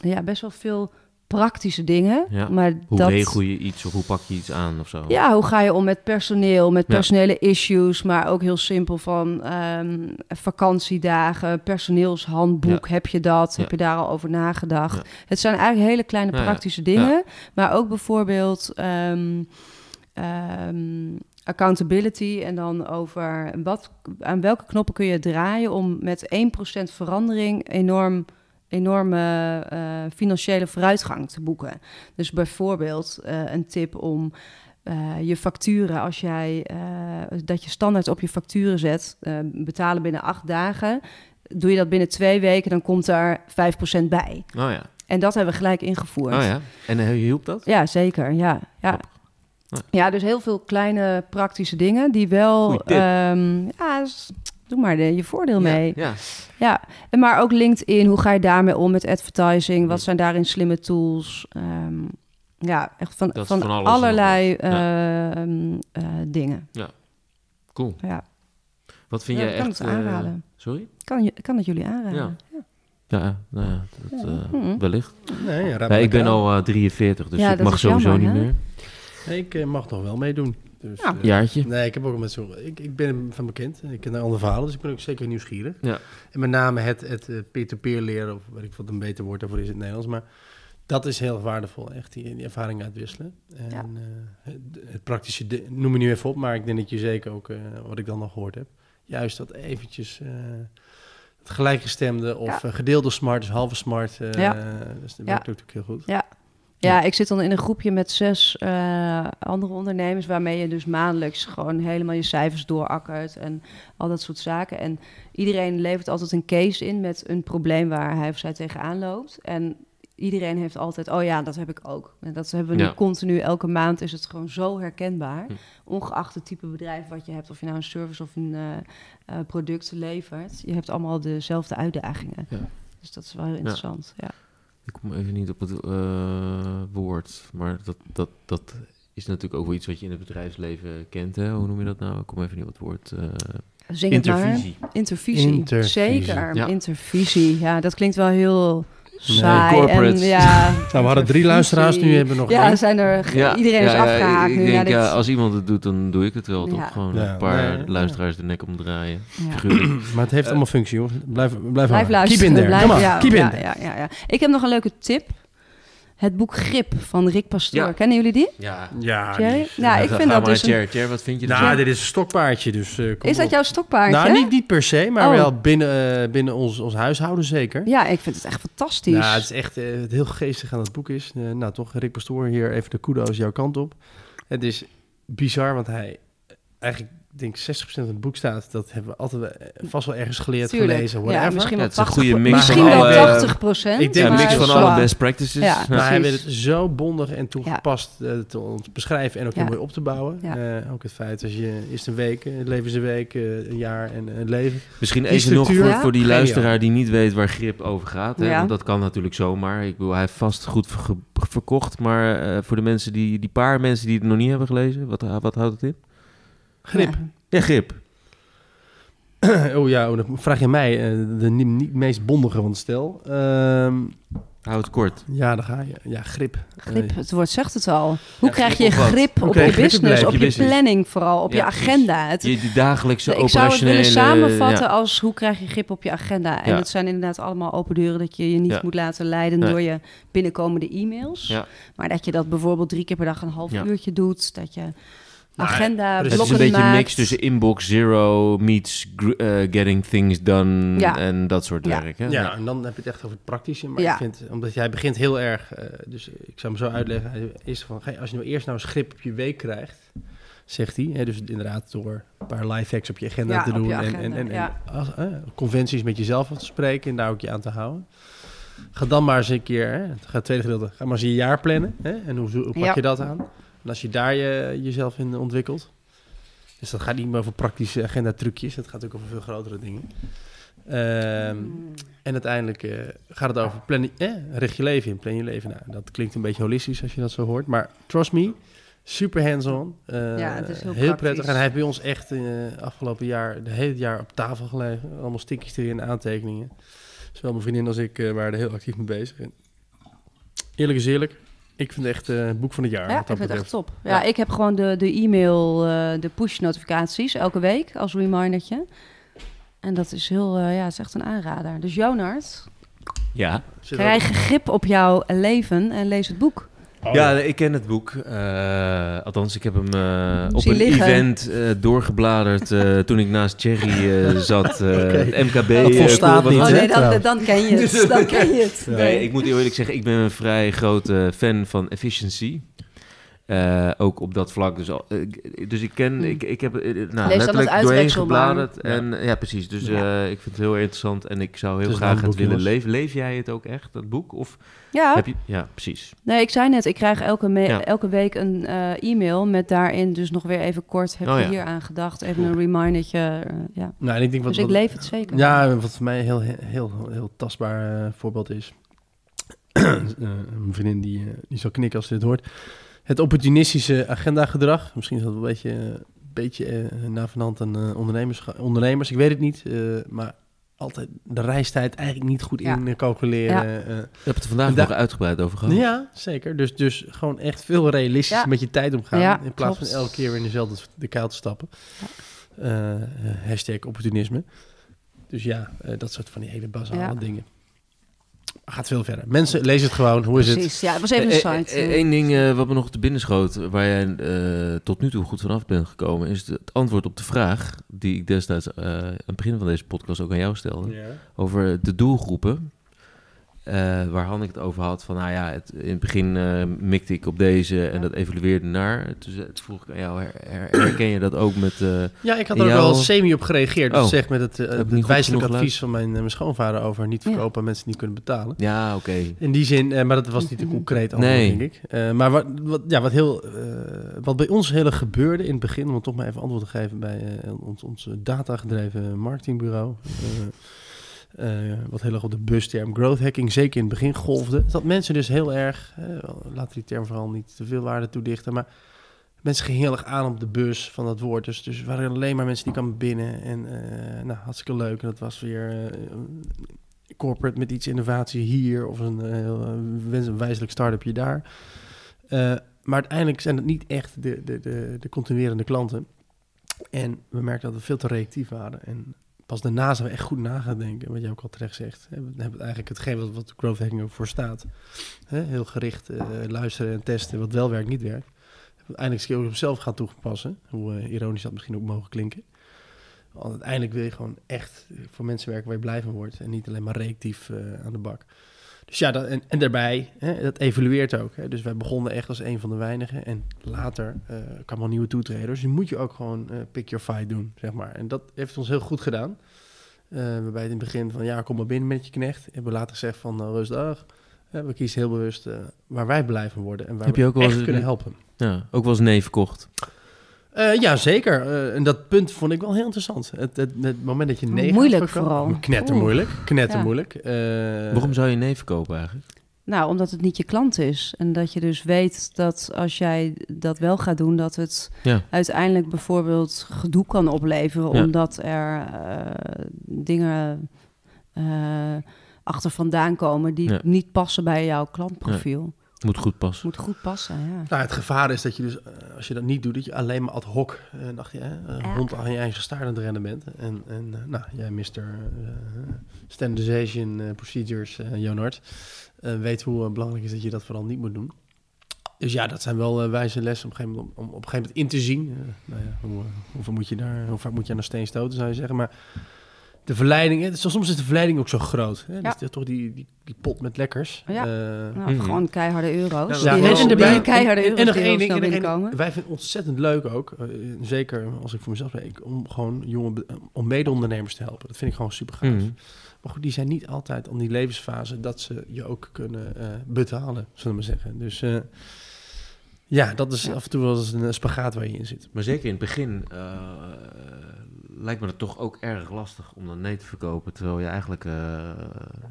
ja, best wel veel praktische dingen. Ja. Maar Hoe dat, regel je iets of hoe pak je iets aan of zo? Ja, hoe ga je om met personeel, met Ja. personele issues, maar ook heel simpel van ehm, vakantiedagen, personeelshandboek, heb je dat? Heb je daar al over nagedacht? Het zijn eigenlijk hele kleine praktische dingen, maar ook bijvoorbeeld ehm, ehm, accountability en dan over wat, aan welke knoppen kun je draaien om met 1% verandering enorm enorme eh, financiële vooruitgang te boeken. Dus bijvoorbeeld eh, een tip om eh, je facturen, als jij dat je standaard op je facturen zet, betalen binnen acht dagen. Doe je dat binnen twee weken, dan komt er 5% bij. Oh ja. En dat hebben we gelijk ingevoerd. Oh ja. En hielp dat? Ja, zeker. Ja, ja. Ja. dus heel veel kleine praktische dingen die wel. Ehm, ja, doe maar de, je voordeel mee. Ja. Ja, en maar ook LinkedIn, hoe ga je daarmee om met advertising? Wat Ja. zijn daarin slimme tools? Ehm, ja, echt van, van, van alles en allerlei ehm, eh, dingen. Cool. Ja, Wat vind Ja, jij ik kan echt... het eh, aanraden. sorry? kan, je, kan het jullie aanraden? Ja. Ja, nou ja, dat, Ja. eh, Mhm. wellicht. Nee, Ja, ik ben al eh, 43, dus Ja, ik mag sowieso jammer, niet hè? meer. Nee, ik eh, mag nog wel meedoen. Dus, Ja. eh, Jaartje. Nee, ik heb ook al met zo. Ik, ik ben van bekend. Ik ken andere verhalen, dus ik ben ook zeker nieuwsgierig. Ja. En met name het, het eh, peer-to-peer leren, of weet ik wat een beter woord daarvoor is in het Nederlands. Maar dat is heel waardevol, echt, die, die ervaring uitwisselen. En Ja. eh, het, het praktische, noem me nu even op, maar ik denk dat je zeker ook, eh, wat ik dan nog gehoord heb, juist dat eventjes eh, het gelijkgestemde of Ja. gedeelde smart, dus halve smart, eh Ja. dus dat Ja. werkt natuurlijk heel goed. Ja, ik zit dan in een groepje met zes eh, andere ondernemers... waarmee je dus maandelijks gewoon helemaal je cijfers doorakkert... en al dat soort zaken. En iedereen levert altijd een case in met een probleem waar hij of zij tegenaan loopt. En iedereen heeft altijd, oh ja, dat heb ik ook. En dat hebben we nu Ja. continu, elke maand is het gewoon zo herkenbaar. Hm. Ongeacht het type bedrijf wat je hebt... of je nou een service of een eh, eh, product levert... je hebt allemaal dezelfde uitdagingen. Ja. Dus dat is wel heel interessant, ja. Ik kom even niet op het eh, woord, maar dat, dat, dat is natuurlijk ook wel iets wat je in het bedrijfsleven kent. Hè? Hoe noem je dat nou? Ik kom even niet op het woord. eh, Zing het maar. intervisie. Intervisie. Intervisie. Zeker, Ja. intervisie. Ja, dat klinkt wel heel saai. corporate. En, ja, [laughs] Nou, we hadden drie luisteraars, nu hebben we nog Ja, één. zijn er, iedereen is afgehaakt ik nu. denk, Ja, dit- ja, als iemand het doet, dan doe ik het wel. Toch Ja. gewoon Ja, een paar nee, luisteraars de nek omdraaien. ja. Figuurlijk. [clears throat] Maar het heeft allemaal functie, hoor. Blijf, blijf, Blijf luisteren. Keep in there. Blijf, Come on, ja, keep in ja, there. ja, ja, ja. Ik heb nog een leuke tip. Het boek Grip van Rick Pastoor. Ja. Kennen jullie die? Ja. Ja, Nou, ik Ga- vind dat maar, dus een- wat vind je Nou, dit is een stokpaardje, dus... eh, kom Is dat op. jouw stokpaardje? Nou, niet, niet per se, maar Oh. wel binnen, eh, binnen ons, ons huishouden zeker. Ja, ik vind het echt fantastisch. Nou, het is echt eh, het heel geestig aan het boek is. eh, nou, toch, Rick Pastoor, hier even de kudo's jouw kant op. Het is bizar, want hij eigenlijk, ik denk 60% van het boek staat. Dat hebben we altijd eh, vast wel ergens geleerd, Tuurlijk. gelezen, Ja, misschien wel het is een 80 goede mix Misschien van wel alle- 80 procent. Ik denk ja, maar mix van alle best practices. Ja. Maar hij weet het zo bondig en toegepast eh, te ons beschrijven en ook heel Ja. mooi op te bouwen. Ja. Eh, ook het feit als je eerst een week, eh, leven is een week, een jaar en een leven. Misschien even nog voor, voor die luisteraar die niet weet waar grip over gaat. Hè? Ja. Want dat kan natuurlijk zomaar. Ik bedoel, hij heeft vast goed verkocht. Maar eh, voor de mensen die, die paar mensen die het nog niet hebben gelezen, wat, wat houdt het in? Grip. Ja. Ja, grip. [clears throat] oh ja, oh, dan vraag je mij, eh, de niet, niet meest bondige van het stel. Ehm, Hou het kort. ja, daar ga je. Ja, grip. Grip, Eh, het woord zegt het al. Hoe Ja, krijg grip je op grip op je je grip in business, je op je business? planning vooral, op Ja, je agenda? Het, Je, die dagelijkse ik zou het willen operationele... samenvatten ja. als hoe krijg je grip op je agenda? En Ja. het zijn inderdaad allemaal open deuren dat je je niet Ja. moet laten leiden Nee. door je binnenkomende e-mails. Ja. Maar dat je dat bijvoorbeeld drie keer per dag een half Ja. uurtje doet. Dat je agenda precies. Het is een beetje een maakt. mix tussen inbox zero meets eh, getting things done Ja. en dat soort Ja. werk. Hè? Ja, en dan heb je het echt over het praktische. Maar Ja. ik vind, omdat jij begint heel erg, eh, dus ik zou hem zo uitleggen. Is van, als je nou eerst nou eens grip op je week krijgt, zegt hij. Hè, dus inderdaad door een paar life hacks op je agenda Ja, te doen. en, agenda, en, en, en ja. als- eh, conventies met jezelf af te spreken en daar ook je aan te houden. Ga dan maar eens een keer, hè, ga het tweede gedeelte, ga maar eens je jaar plannen. Hè, en hoe, hoe pak Ja. je dat aan? En als je daar je, jezelf in ontwikkelt. Dus dat gaat niet meer over praktische agenda trucjes. Het gaat ook over veel grotere dingen. Ehm, Mm. en uiteindelijk eh, gaat het over plan, eh, richt je leven in, plan je leven. Nou, dat klinkt een beetje holistisch als je dat zo hoort. Maar trust me, super hands-on. Eh, Ja, het is heel prettig. En hij heeft bij ons echt eh afgelopen jaar, de hele jaar op tafel gelegen. Allemaal stickies erin, aantekeningen. Zowel mijn vriendin als ik waren er heel actief mee bezig. En Eerlijk is eerlijk. Ik vind het echt eh, het boek van het jaar. Ja, wat ik vind het echt top. Ja, Ja. ik heb gewoon de, de e-mail, eh, de push-notificaties elke week als remindertje. En dat is heel, eh, ja, het is echt een aanrader. Dus Jonard, Ja. Krijg grip op jouw leven en lees het boek. Oh, ja, ik ken het boek. Eh, althans, ik heb hem eh, op een liggen. event eh, doorgebladerd eh, [laughs] toen ik naast Thierry eh, zat. eh, het MKB. Dat volstaat wat niet, Oh nee, dan, dan ken je het. [laughs] Dan ken je het. Nee, ik moet eerlijk zeggen, ik ben een vrij grote fan van efficiency. Eh, ook op dat vlak. Dus, al, ik- dus ik ken, Hmm. ik, ik heb eh, nou, Lees dan het letterlijk doorheen gebladerd. En, ja. precies. Dus Ja. eh, ik vind het heel interessant en ik zou heel graag het willen jongens. leven. Leef jij het ook echt, dat boek? Of Ja, heb je... Ja, precies. nee, ik zei net, ik krijg elke, me- Ja. elke week een eh, e-mail met daarin dus nog weer even kort, heb Oh je ja. hier aan gedacht? Even een remindertje, eh, ja. Nou, en ik denk wat, Dus ik wat- leef het zeker. Ja, wat voor mij een heel, heel, heel, heel tastbaar eh, voorbeeld is. [clears throat] Eh, een vriendin die, eh, die zal knikken als ze dit hoort. Het opportunistische agendagedrag. Misschien is dat wel een beetje, eh, beetje eh na van hand aan eh, ondernemers, ondernemers. Ik weet het niet. eh, maar altijd de reistijd eigenlijk niet goed Ja. in calculeren. Ja. eh. We hebben het er vandaag nog uitgebreid over gehad. ja, zeker. Dus, dus gewoon echt veel realistisch Ja. met je tijd omgaan. Ja, in plaats klopt. van elke keer weer in dezelfde de kuil te stappen. Hashtag opportunisme. Dus ja, eh, dat soort van die hele basale Ja. dingen. Gaat veel verder. Mensen, lees het gewoon. Hoe is het? Precies, ja, het was even een site. eh. Eén ding eh, wat me nog te binnen schoot, waar jij eh, tot nu toe goed vanaf bent gekomen, is het antwoord op de vraag die ik destijds eh, aan het begin van deze podcast ook aan jou stelde. Ja. Over de doelgroepen. Eh, waar Han ik het over had van, nou ja, het, in het begin eh, mikte ik op deze en Ja. dat evalueerde naar. Dus toen vroeg ik aan jou, her- her- herken je dat ook met... eh, Ja, ik had er ook jouw- wel semi op gereageerd. Dus Oh. zeg met het, het advies van mijn, mijn schoonvader over niet Ja. verkopen aan mensen die niet kunnen betalen. ja, oké. In die zin, eh, maar dat was niet te concreet [laughs] antwoord, Nee. denk ik. Eh, maar wat, wat, ja, wat, heel, eh, wat bij ons heel erg gebeurde in het begin, om het toch maar even antwoord te geven bij eh, ons, ons datagedreven marketingbureau. Eh, wat heel erg op de busterm growth hacking zeker in het begin golfde. Dat mensen dus heel erg, eh, laten die term vooral niet te veel waarde toedichten, maar mensen gingen heel erg aan op de bus van dat woord. Dus, dus waren alleen maar mensen die kwamen binnen en eh, nou, hartstikke leuk. En dat was weer corporate met iets innovatie hier of een, heel, wijzelijk start-upje daar. Maar uiteindelijk zijn het niet echt de, de, de, de continuerende klanten. En we merkten dat we veel te reactief waren. En pas daarna zijn we echt goed na gaan denken, wat jij ook al terecht zegt. We hebben eigenlijk hetgeen wat, wat growth hacking ook voor staat. Heel gericht eh, luisteren en testen wat wel werkt, niet werkt. Uiteindelijk keer op onszelf gaan toepassen. Hoe eh, ironisch dat misschien ook mogen klinken. Want uiteindelijk wil je gewoon echt voor mensen werken waar je blij van wordt. En niet alleen maar reactief eh, aan de bak. Dus ja, dat, en, en daarbij, hè, dat evolueert ook. Hè. Dus wij begonnen echt als een van de weinigen. En later eh kwamen al nieuwe toetreders. Dus moet je ook gewoon eh, pick your fight doen, zeg maar. En dat heeft ons heel goed gedaan. Eh, waarbij het in het begin van, ja, kom maar binnen met je knecht. Hebben we later gezegd van, nou, rustig. We kiezen heel bewust waar wij blij van worden. En waar Heb je ook wel eens- kunnen helpen. Ja, ook wel eens nee verkocht. Eh, ja, zeker. Eh, en dat punt vond ik wel heel interessant. Het, het, het moment dat je nee Moeilijk vooral. Knettermoeilijk. Knettermoeilijk. Eh, Waarom zou je nee verkopen eigenlijk? Nou, omdat het niet je klant is. En dat je dus weet dat als jij dat wel gaat doen, dat het Ja. uiteindelijk bijvoorbeeld gedoe kan opleveren. Ja. Omdat er eh, dingen eh, achter vandaan komen die Ja. niet passen bij jouw klantprofiel. Moet goed passen. Moet goed passen, ja. Nou, het gevaar is dat je dus, eh, als je dat niet doet, dat je alleen maar ad hoc eh, nachtje, hè, een Ja. hond aan je eigen staart aan het rennen bent. En, en eh, nou, jij, Mr. eh, Standardization eh, Procedures, eh Jonard, eh, weet hoe eh, belangrijk is dat je dat vooral niet moet doen. Dus ja, dat zijn wel eh, wijze lessen om, om op een gegeven moment in te zien. Eh, nou ja, hoe, eh, hoeveel moet je daar, hoe vaak moet je aan de steen stoten, zou je zeggen. Maar de verleiding, hè, dus soms is de verleiding ook zo groot. Hè? Ja. Dus toch die, die, die pot met lekkers. Ja. Eh, Nou, Mhm. Gewoon keiharde euro's. Ja, die en- heel- en die erbij- keiharde en- euro's en nog één ding, binnenkomen. Wij vinden het ontzettend leuk ook, eh, zeker als ik voor mezelf spreek, om gewoon jonge, om mede-ondernemers te helpen. Dat vind ik gewoon super gaaf. Mhm. Maar goed, die zijn niet altijd om die levensfase dat ze je ook kunnen eh, betalen, zullen we maar zeggen. Dus eh, ja, dat is Ja. af en toe wel eens een spagaat waar je in zit. Maar zeker in het begin eh, lijkt me het toch ook erg lastig om dan nee te verkopen. Terwijl je eigenlijk, eh,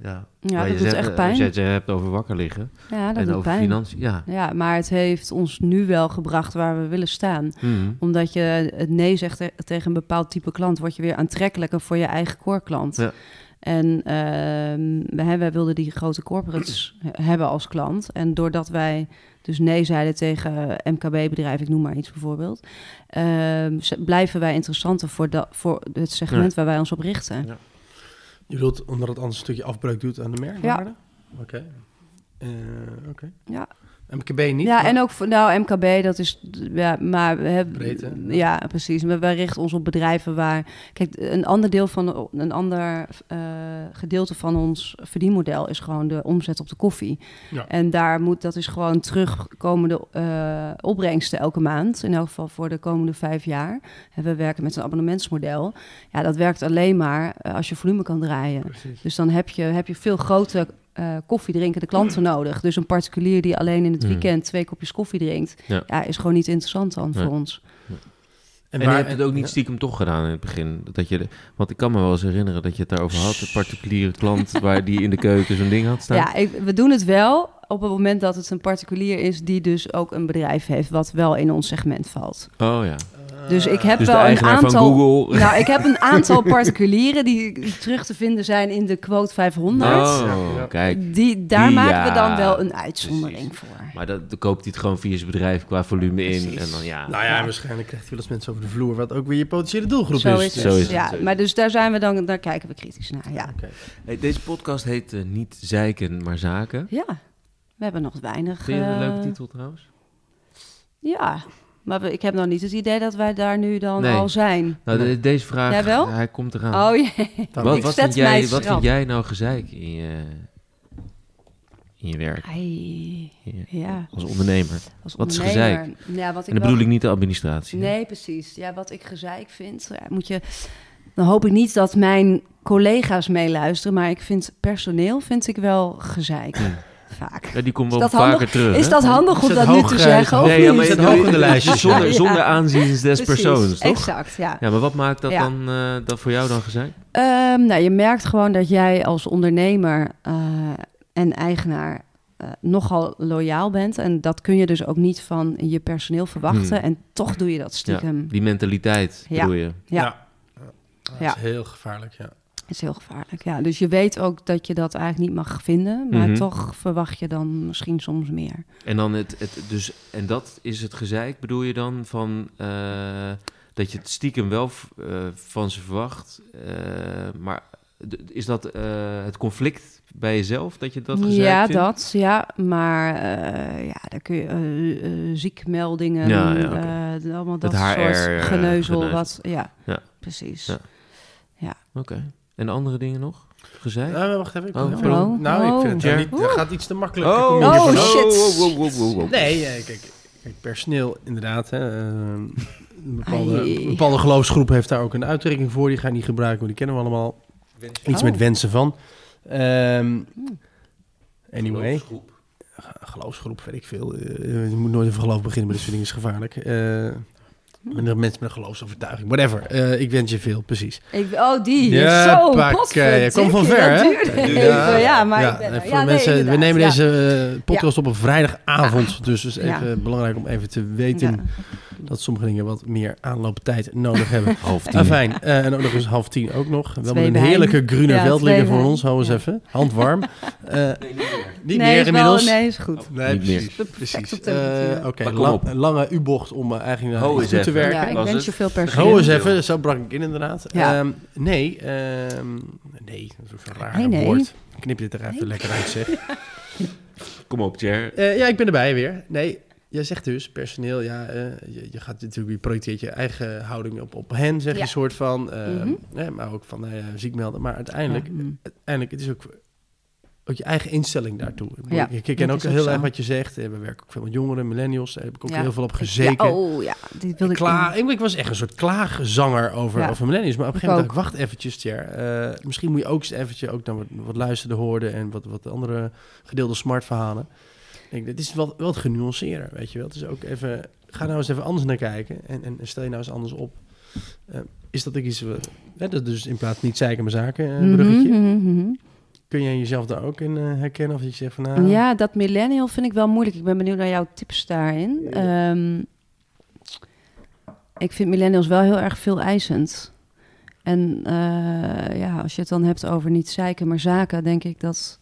ja... Je dat doet zegt, echt eh, pijn. Je het hebt over wakker liggen Ja, dat en doet over pijn. financiën, ja. Ja, maar het heeft ons nu wel gebracht waar we willen staan. Mhm. Omdat je het nee zegt te- tegen een bepaald type klant, word je weer aantrekkelijker voor je eigen core klant. Ja. En ehm, wij, wij wilden die grote corporates he- hebben als klant. En doordat wij dus nee zeiden tegen MKB-bedrijven, ik noem maar iets bijvoorbeeld, ehm, blijven wij interessanter voor, dat voor het segment waar wij ons op richten. Ja. Je wilt omdat het anders een stukje afbreuk doet aan de merkwaarde? Oké. Eh, Oké. Ja. MKB niet? Ja, maar- en ook voor, nou, MKB, dat is, ja, maar we hebben, Breedte, ja. ja, precies. Maar wij richten ons op bedrijven waar, kijk, een ander deel van, een ander eh, gedeelte van ons verdienmodel is gewoon de omzet op de koffie. Ja. En daar moet, dat is gewoon terugkomende eh, opbrengsten elke maand, in elk geval voor de komende vijf jaar. En we werken met een abonnementsmodel. Ja, dat werkt alleen maar eh, als je volume kan draaien. Precies. Dus dan heb je, heb je veel grote eh koffiedrinkende klanten [clears throat] nodig. Dus een particulier die alleen in het Mm. weekend twee kopjes koffie drinkt, Ja. ja. is gewoon niet interessant dan Nee. voor ons. En, je hebt het ook niet ja. stiekem toch gedaan in het begin. Dat je de, want ik kan me wel eens herinneren dat je het daarover had. Een particuliere klant [laughs] waar die in de keuken zo'n ding had staan. Ja, ik- we doen het wel op het moment dat het een particulier is die dus ook een bedrijf heeft wat wel in ons segment valt. Oh ja. Dus ik heb Dus wel een aantal. van Google. [laughs] Nou, ik heb een aantal particulieren die terug te vinden zijn in de quote 500. Oh, kijk. Die, daar Die, maken we dan wel een uitzondering voor. Maar dat, dan koopt hij het gewoon via zijn bedrijf qua volume in. En dan ja. Nou ja, Ja. waarschijnlijk krijgt hij wel eens mensen over de vloer, wat ook weer je potentiële doelgroep Zo is. Zo is het, ja, maar dus daar zijn we dan, daar kijken we kritisch naar. Ja, Oké. Hey, deze podcast heet eh, niet zeiken, maar zaken. ja. we hebben nog weinig. Vind je een eh, leuke titel trouwens? Ja, maar we- ik heb nog niet het idee dat wij daar nu dan Nee. al zijn. Nou, de- deze vraag, Jij wel? hij komt eraan. Oh jee. wat, wat, vind jij, wat vind jij nou gezeik in je, in je werk? Ai, ja. Als ondernemer. Als Wat is ondernemer. Ja, wat ik En dan bedoel ik niet de administratie. hè? Nee, precies. Ja, wat ik gezeik vind, ja, moet je. Dan hoop ik niet dat mijn collega's meeluisteren, maar ik vind personeel vind ik wel gezeik. Vaak. Ja, die komt Is wel dat vaker handig? terug. Is dat handig om dat dat nu te zeggen? Of Nee, ja, maar Is dat hoog in de lijstjes? Zonder, Ja. zonder aanzien des Precies, persoons, toch? Exact, ja. Ja, maar wat maakt dat Ja. dan eh, dat voor jou dan gezeik? Ehm, nou, je merkt gewoon dat jij als ondernemer eh, en eigenaar eh, nogal loyaal bent. En dat kun je dus ook niet van je personeel verwachten. Hmm. En toch doe je dat stiekem. Die mentaliteit, Ja. bedoel je? Ja. Ja. Dat Ja. is heel gevaarlijk, ja. Is heel gevaarlijk. Ja, dus je weet ook dat je dat eigenlijk niet mag vinden. Maar Mhm. toch verwacht je dan misschien soms meer. En dan het, het dus en dat is het gezeik, bedoel je dan van eh, dat je het stiekem wel eh, van ze verwacht, eh, maar is dat het conflict bij jezelf dat je dat gezeik ja, vindt? dat. Ja, maar ja, daar kun je ziekmeldingen, Ja, allemaal dat HR, soort geneuzel. geneuzel. Wat, ja, Ja. precies. Ja. Oké. En andere dingen nog? Gezeik? Nou, wacht even. Ik Oh, oh. nou, ik vind het Oh. niet... Dat gaat iets te makkelijk. Oh, oh, shit. wow, wow, wow, wow. Nee, eh, kijk, kijk, personeel inderdaad. Hè, eh, een, bepaalde, een bepaalde geloofsgroep heeft daar ook een uitdrukking voor. Die ga je niet gebruiken, want die kennen we allemaal. Iets Oh. met wensen van. Ehm, anyway, Geloofsgroep. geloofsgroep, weet ik veel. Eh, je moet nooit over geloof beginnen, maar dit soort dingen is gevaarlijk. Eh met een mensen met een geloofsovertuiging, whatever. Eh, ik wens je veel, precies. Ik, oh, die. Ja, zo, pak, potverdikke, eh, kom van ver, hè? Ja. Ja, maar ja, ik ben en er. voor Ja, de nee, mensen, we nemen ja. deze eh, podcast op op vrijdagavond. Dus het is Ja. even belangrijk om even te weten Ja. dat sommige dingen wat meer aanlooptijd nodig hebben. [laughs] Half tien. Ah, fijn. Eh, en ook nog eens half tien ook nog. We hebben Twee een heerlijke groene Ja, veld liggen voor ons. Hou eens Ja. even. Handwarm. [laughs] Eh, niet nee, meer wel- inmiddels. nee, is goed. Nee, Niet meer. precies. Precies. Eh, Oké, een lange U-bocht om eh, eigenlijk naar toe te. Werken. Ja, ik Was wens het? je veel personeel. Ho eens even, zo brak ik in inderdaad. Ja. Ehm, nee, ehm, nee, dat is ook zo'n raar Nee, nee. woord. Knip dit er even Nee. lekker uit, zeg. [laughs] Kom op, Jer. Eh, ja, ik ben erbij weer. Nee, jij zegt dus, personeel, ja, eh, je, je gaat natuurlijk, je projecteert je eigen houding op, op hen, zeg je Ja. een soort van. eh, Mhm. maar ook van, nou ja, ziek melden. Maar uiteindelijk, Ja, mm. uiteindelijk, het is ook, ook je eigen instelling daartoe. Ik bedoel, Ja, ik, ik ken ook heel erg wat je zegt. Eh, We werken ook veel met jongeren, millennials. Daar heb ik ook Ja. heel veel op gezeken. Ja, oh ja, die wilde ik... Klaag, ik, ik was echt een soort klaagzanger over, over millennials. Maar op een gegeven moment ook. dacht ik, wacht eventjes, Tjer. eh, misschien moet je ook eens eventjes ook naar wat, wat luisteren hoorden... en wat, wat andere gedeelde smartverhalen. Ik dit is wel, wel het genuanceerder, weet je wel. Het is ook even, ga nou eens even anders naar kijken en, en stel je nou eens anders op. Eh, is dat ik iets... wat- hè, dat dus in plaats van niet zeiken mijn zaken, Mhm, bruggetje. mhm, mhm. Kun jij jezelf daar ook in eh, herkennen? Of je zegt van, nou... Ja, dat millennial vind ik wel moeilijk. Ik ben benieuwd naar jouw tips daarin. Ehm, ik vind millennials wel heel erg veel eisend. En eh, ja, als je het dan hebt over niet zeiken, maar zaken, denk ik dat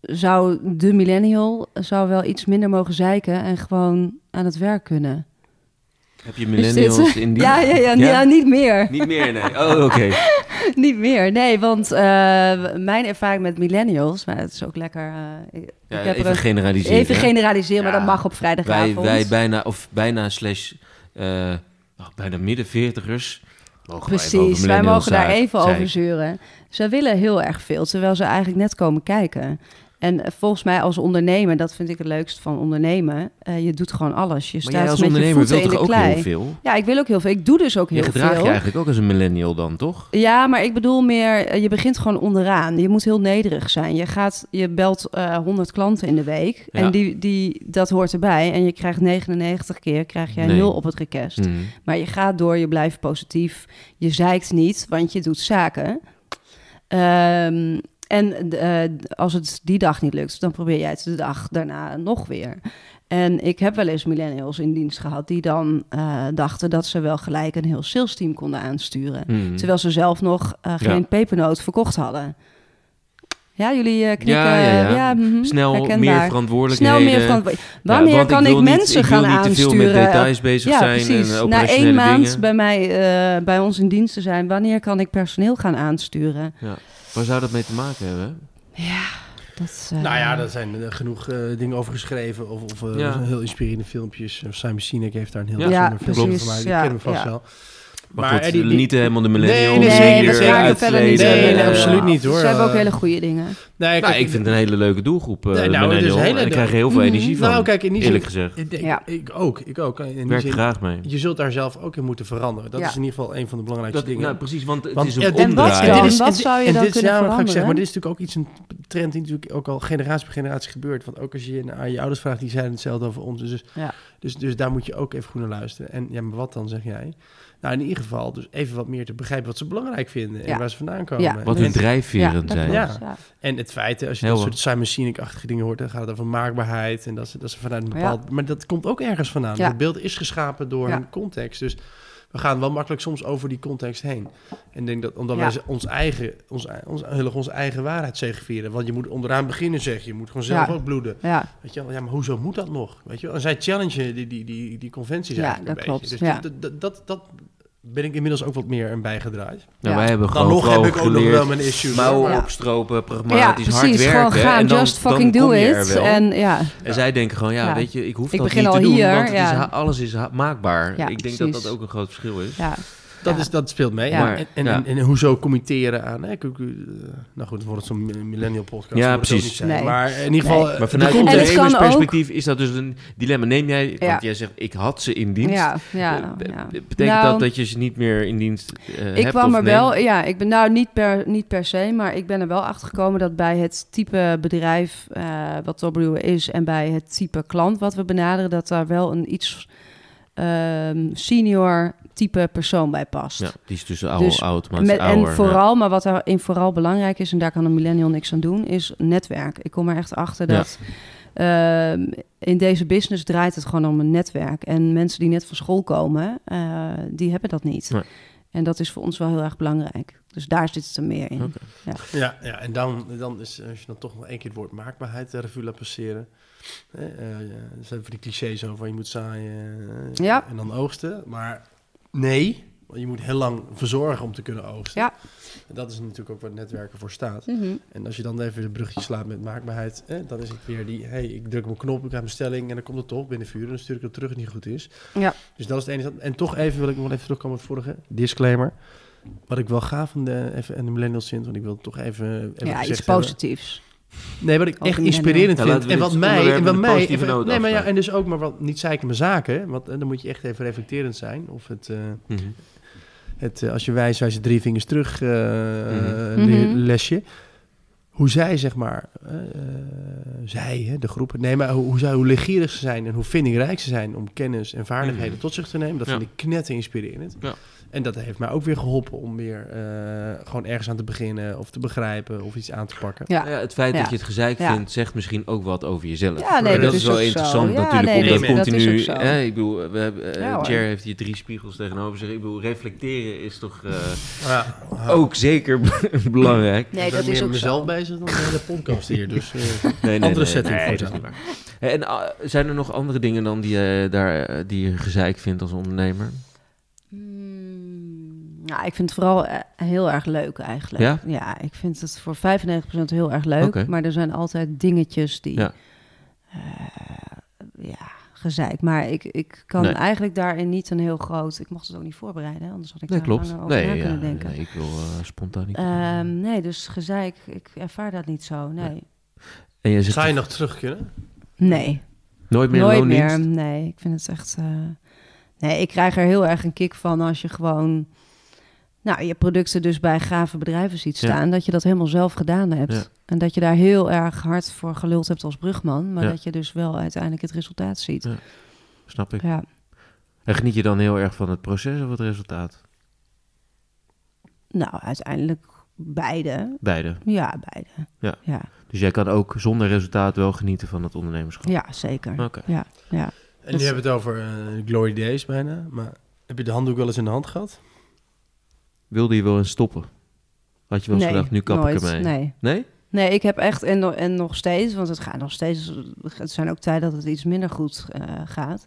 zou de millennial zou wel iets minder mogen zeiken en gewoon aan het werk kunnen. Heb je millennials in die... Ja, ja, ja, ja? niet meer. Niet meer, nee. Oh, oké. [laughs] niet meer, nee, want uh, mijn ervaring met millennials, maar het is ook lekker. Uh, ik, ja, heb even generaliseren. Even generaliseren, maar dat mag op vrijdagavond. Wij, wij bijna, of bijna slash, uh, oh, bijna midden veertigers. Precies, wij, wij mogen daar even over zeuren. Ze willen heel erg veel, terwijl ze eigenlijk net komen kijken. En volgens mij als ondernemer, dat vind ik het leukst van ondernemen. Uh, je doet gewoon alles. Je maar staat als met ondernemer je voeten wil de ook klei. heel veel? Ja, ik wil ook heel veel. Ik doe dus ook heel je gedraagt veel. je eigenlijk ook als een millennial dan, toch? Ja, maar ik bedoel meer, eh, je begint gewoon onderaan. Je moet heel nederig zijn. Je, gaat, je belt uh, 100 klanten in de week. Ja. En die, die, dat hoort erbij. En je krijgt 99 keer krijg jij Nee. nul op het request. Mhm. Maar je gaat door, je blijft positief. Je zeikt niet, want je doet zaken. Ehm, en eh, als het die dag niet lukt, dan probeer jij het de dag daarna nog weer. En ik heb wel eens millennials in dienst gehad die dan eh, dachten dat ze wel gelijk een heel sales team konden aansturen. Mhm. Terwijl ze zelf nog eh, geen Ja. pepernoot verkocht hadden. Ja, jullie knikken. Ja, ja, ja. mhm, Snel herkenbaar. meer verantwoordelijkheden. Snel meer verantwoordelijkheden. Ja, Wanneer want kan ik niet- mensen ik gaan niet te veel aansturen? met details bezig ja, zijn precies. en Na één maand dingen. bij, mij, bij ons in dienst te zijn, wanneer kan ik personeel gaan aansturen? Waar zou dat mee te maken hebben? Ja, dat... eh, Nou ja, daar zijn er genoeg eh, dingen over geschreven. Of, of eh, Ja. heel inspirerende filmpjes. Eh, Simon Sinek heeft daar een heel Ja, precies. film van mij. Die Ja, kennen we vast ja. wel. Maar, goed, eh, die- die- niet helemaal de millennials. Nee, nee, zeker, hier dat niet, Nee, eh, nee, absoluut niet, hoor. Ze hebben ook Eh, hele goede dingen. Nee, Nou, ik vind het een hele leuke doelgroep, eh Nee, nou, millennial. hele- en ik krijg er heel veel Mhm. energie van, Nou, kijk, in die eerlijk zin- gezegd. Ik, denk- Ja. ik ook, ik ook. In werk zin, graag mee. je zult daar zelf ook in moeten veranderen. Dat Ja. is in ieder geval een van de belangrijkste Dat, dingen. nou, precies, want het Want- is een en- en wat dan? dit is- Wat en- zou je en dan dit is- kunnen veranderen? zeggen, maar dit is natuurlijk ook iets, een trend die natuurlijk ook al generatie per generatie gebeurt. Want ook als je aan je ouders vraagt, die zeiden hetzelfde over ons. Dus, Ja. dus, dus daar moet je ook even goed naar luisteren. En ja, maar wat dan, zeg jij? Nou, in ieder geval dus even wat meer te begrijpen wat ze belangrijk vinden en Ja. waar ze vandaan komen. Ja. Wat hun drijfveren zijn. Ja. En het feit, als je Heel dat wel. soort Simon Sinek-achtige dingen hoort, dan gaat het over maakbaarheid. En dat ze, dat ze vanuit een Ja. bepaald... Maar dat komt ook ergens vandaan. Ja. Het beeld is geschapen door Ja. een context. Dus we gaan wel makkelijk soms over die context heen. En ik denk dat omdat Ja. wij ons eigen, ons, ons, heel erg onze eigen waarheid zegeveren. Want je moet onderaan beginnen, zeg je. Je moet gewoon zelf Ja. ook bloeden. Ja, Weet je wel? Ja, maar hoezo moet dat nog? Weet je wel? En zij challengen die, die, die, die conventies Ja, eigenlijk dat een klopt, beetje. Dus ja. dat, dat, dat, dat ben ik inmiddels ook wat meer aan bijgedraaid. Nou, Ja. wij hebben Dan gewoon nog heb ik ook nog wel mijn issues. mouwen Ja. opstropen, ja pragmatisch, hard precies. werken. Gewoon gaan, en dan, just fucking dan do it. En ja, En zij denken gewoon, ja, Ja. weet je, ik hoef Ik dat begin niet te al doen, hier, want het ja. is alles is maakbaar. Ja, ik denk dat dat ook een groot verschil is. ja. Dat, Ja. is, dat speelt mee. Ja. En, en, Ja. en, en hoezo committeren aan... Hè, eh, nou goed, het wordt zo'n millennial podcast. Ja, precies. niet zijn. Nee. Maar in ieder geval... Nee. eh, Maar vanuit kan ondernemersperspectief is dat dus een dilemma. Neem jij, want jij zegt, ik had ze in dienst. Ja, ja, Eh. Betekent Nou, dat dat je ze niet meer in dienst eh, Ik hebt? kwam er neemt? wel, ja, ik ben nou niet per, niet per se, maar ik ben er wel achter gekomen dat bij het type bedrijf eh, wat W is en bij het type klant wat we benaderen, dat daar wel een iets ehm, senior type persoon bij past. Ja, die is dus oude, Dus oud, maar het is Met, en ouder, ja. vooral, maar wat daarin vooral belangrijk is, en daar kan een millennial niks aan doen, is netwerk. Ik kom er echt achter Ja. dat ehm, in deze business draait het gewoon om een netwerk. En mensen die net van school komen, eh, die hebben dat niet. Nee. En dat is voor ons wel heel erg belangrijk. Dus daar zit het er meer in. Oké. Ja, ja en dan, dan is, als je dan toch nog één keer het woord maakbaarheid de revue laat passeren. Hè, eh, ja, er zijn van die clichés over je moet zaaien eh, Ja. en dan oogsten. Maar nee, want je moet heel lang verzorgen om te kunnen oogsten. Ja. En dat is natuurlijk ook waar netwerken voor staat. Mhm. En als je dan even de bruggetje slaat met maakbaarheid, dan is het weer die, hey, ik druk een knop, ik heb mijn stelling en dan komt het toch binnen vuur. En dan stuur ik het terug als het niet goed is. Ja. Dus dat is het enige. En toch even wil ik nog even terugkomen op het vorige disclaimer. Wat ik wel gaaf van de, even, en de millennials vind, want ik wil toch even, even Ja, iets hebben. Nee, wat ik echt inspirerend vind. En wat mij, en wat mij, even- nee, maar ja, en dus ook maar wat niet zeiken mijn zaken, want en dan moet je echt even reflecterend zijn. Of het, eh, Mhm. het eh, als je wijs, wijs drie vingers terug eh, Mhm. le- Mhm. lesje. hoe zij, zeg maar, eh, eh, zij, hè, de groepen, nee, maar hoe, hoe, zij, hoe leergierig ze zijn en hoe vindingrijk ze zijn om kennis en vaardigheden tot zich te nemen, dat Ja. vind ik knetter inspirerend. Ja. En dat heeft mij ook weer geholpen om weer eh, gewoon ergens aan te beginnen of te begrijpen of iets aan te pakken. Ja. Ja, het feit Ja. dat je het gezeik Ja. vindt, zegt misschien ook wat over jezelf. Ja, nee, En dat is is wel ook zo. interessant Ja, natuurlijk, nee, omdat nee, dat is continu... ook zo. hè, ik bedoel, we hebben. Jer heeft hier drie spiegels tegenover zich. Ik bedoel, reflecteren is toch eh, Ja. ook zeker [laughs] belangrijk. Nee, ik dat ben is meer ook met mezelf zo. bezig dan de hele podcast hier. Dus, eh, Nee, Andere setting nee, voor dat is zo. niet waar. Hey, En ah, zijn er nog andere dingen dan die je, daar, die je gezeik vindt als ondernemer? Hmm, nou, ik vind het vooral eh, heel erg leuk eigenlijk. Ja? Ja, ik vind het voor 95% heel erg leuk. Maar er zijn altijd dingetjes die... Ja. eh, ja, gezeik. Maar ik, ik kan Nee. eigenlijk daarin niet een heel groot... Ik mocht het ook niet voorbereiden, anders had ik Nee, daar klopt. langer over Nee, na ja, kunnen denken. nee, ik wil eh, spontaan niet. Ehm, nee, dus gezeik, ik ervaar dat niet zo. Nee. en je zegt zou je nog terug kunnen? Nee, nooit meer nooit meer. Nee, ik vind het echt... eh, Nee, ik krijg er heel erg een kick van als je gewoon... Nou, je producten dus bij gave bedrijven ziet Ja. staan. Dat je dat helemaal zelf gedaan hebt. Ja. En dat je daar heel erg hard voor geluld hebt als brugman. Maar Ja. dat je dus wel uiteindelijk het resultaat ziet. Ja. Snap ik. Ja. En geniet je dan heel erg van het proces of het resultaat? Nou, uiteindelijk beide. Beide. Ja, beide. Ja. Ja, Dus jij kan ook zonder resultaat wel genieten van het ondernemerschap? ja zeker. Oké. Ja, ja. En hebben we het over eh, Glory Days bijna. Maar heb je de handdoek wel eens in de hand gehad? Wilde je wel eens stoppen? Had je wel eens nee, gedacht, nu kap nooit. ik ermee? Nee. Nee? Nee, ik heb echt, en, no- en nog steeds, want het gaat nog steeds, het zijn ook tijden dat het iets minder goed eh, gaat.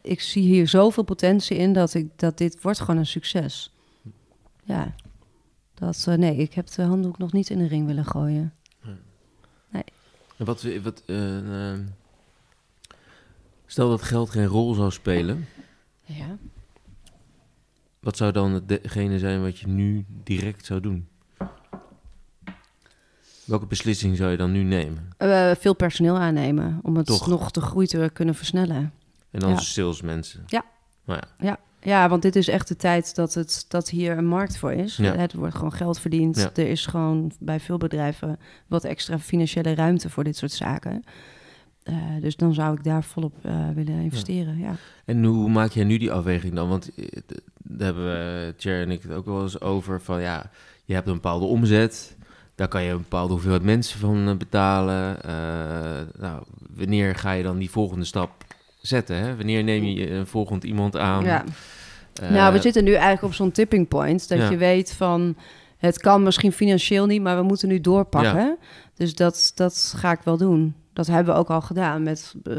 Ik zie hier zoveel potentie in dat, ik, dat dit wordt gewoon een succes. Ja, dat, eh, nee, ik heb de handdoek nog niet in de ring willen gooien. En wat, wat, eh, eh, stel dat geld geen rol zou spelen, Ja. Wat zou dan hetgene zijn wat je nu direct zou doen? Welke beslissing zou je dan nu nemen? Eh, veel personeel aannemen om het Toch? nog de groei te kunnen versnellen. En dan Ja. salesmensen? Ja. Nou ja. Ja, want dit is echt de tijd dat, het, dat hier een markt voor is. Ja. Het wordt gewoon geld verdiend. Ja. Er is gewoon bij veel bedrijven wat extra financiële ruimte voor dit soort zaken. Eh, dus dan zou ik daar volop eh, willen investeren. Ja. En hoe maak jij nu die afweging dan? Want eh, daar hebben we, Cher en ik het ook wel eens over van ja, je hebt een bepaalde omzet. Daar kan je een bepaalde hoeveelheid mensen van betalen. Nou, wanneer ga je dan die volgende stap zetten? Hè? Wanneer neem je een volgend iemand aan? ja. Nou, we zitten nu eigenlijk op zo'n tipping point. Dat Ja. je weet van het kan misschien financieel niet, maar we moeten nu doorpakken. Dus dat, dat ga ik wel doen. Dat hebben we ook al gedaan. Met, eh,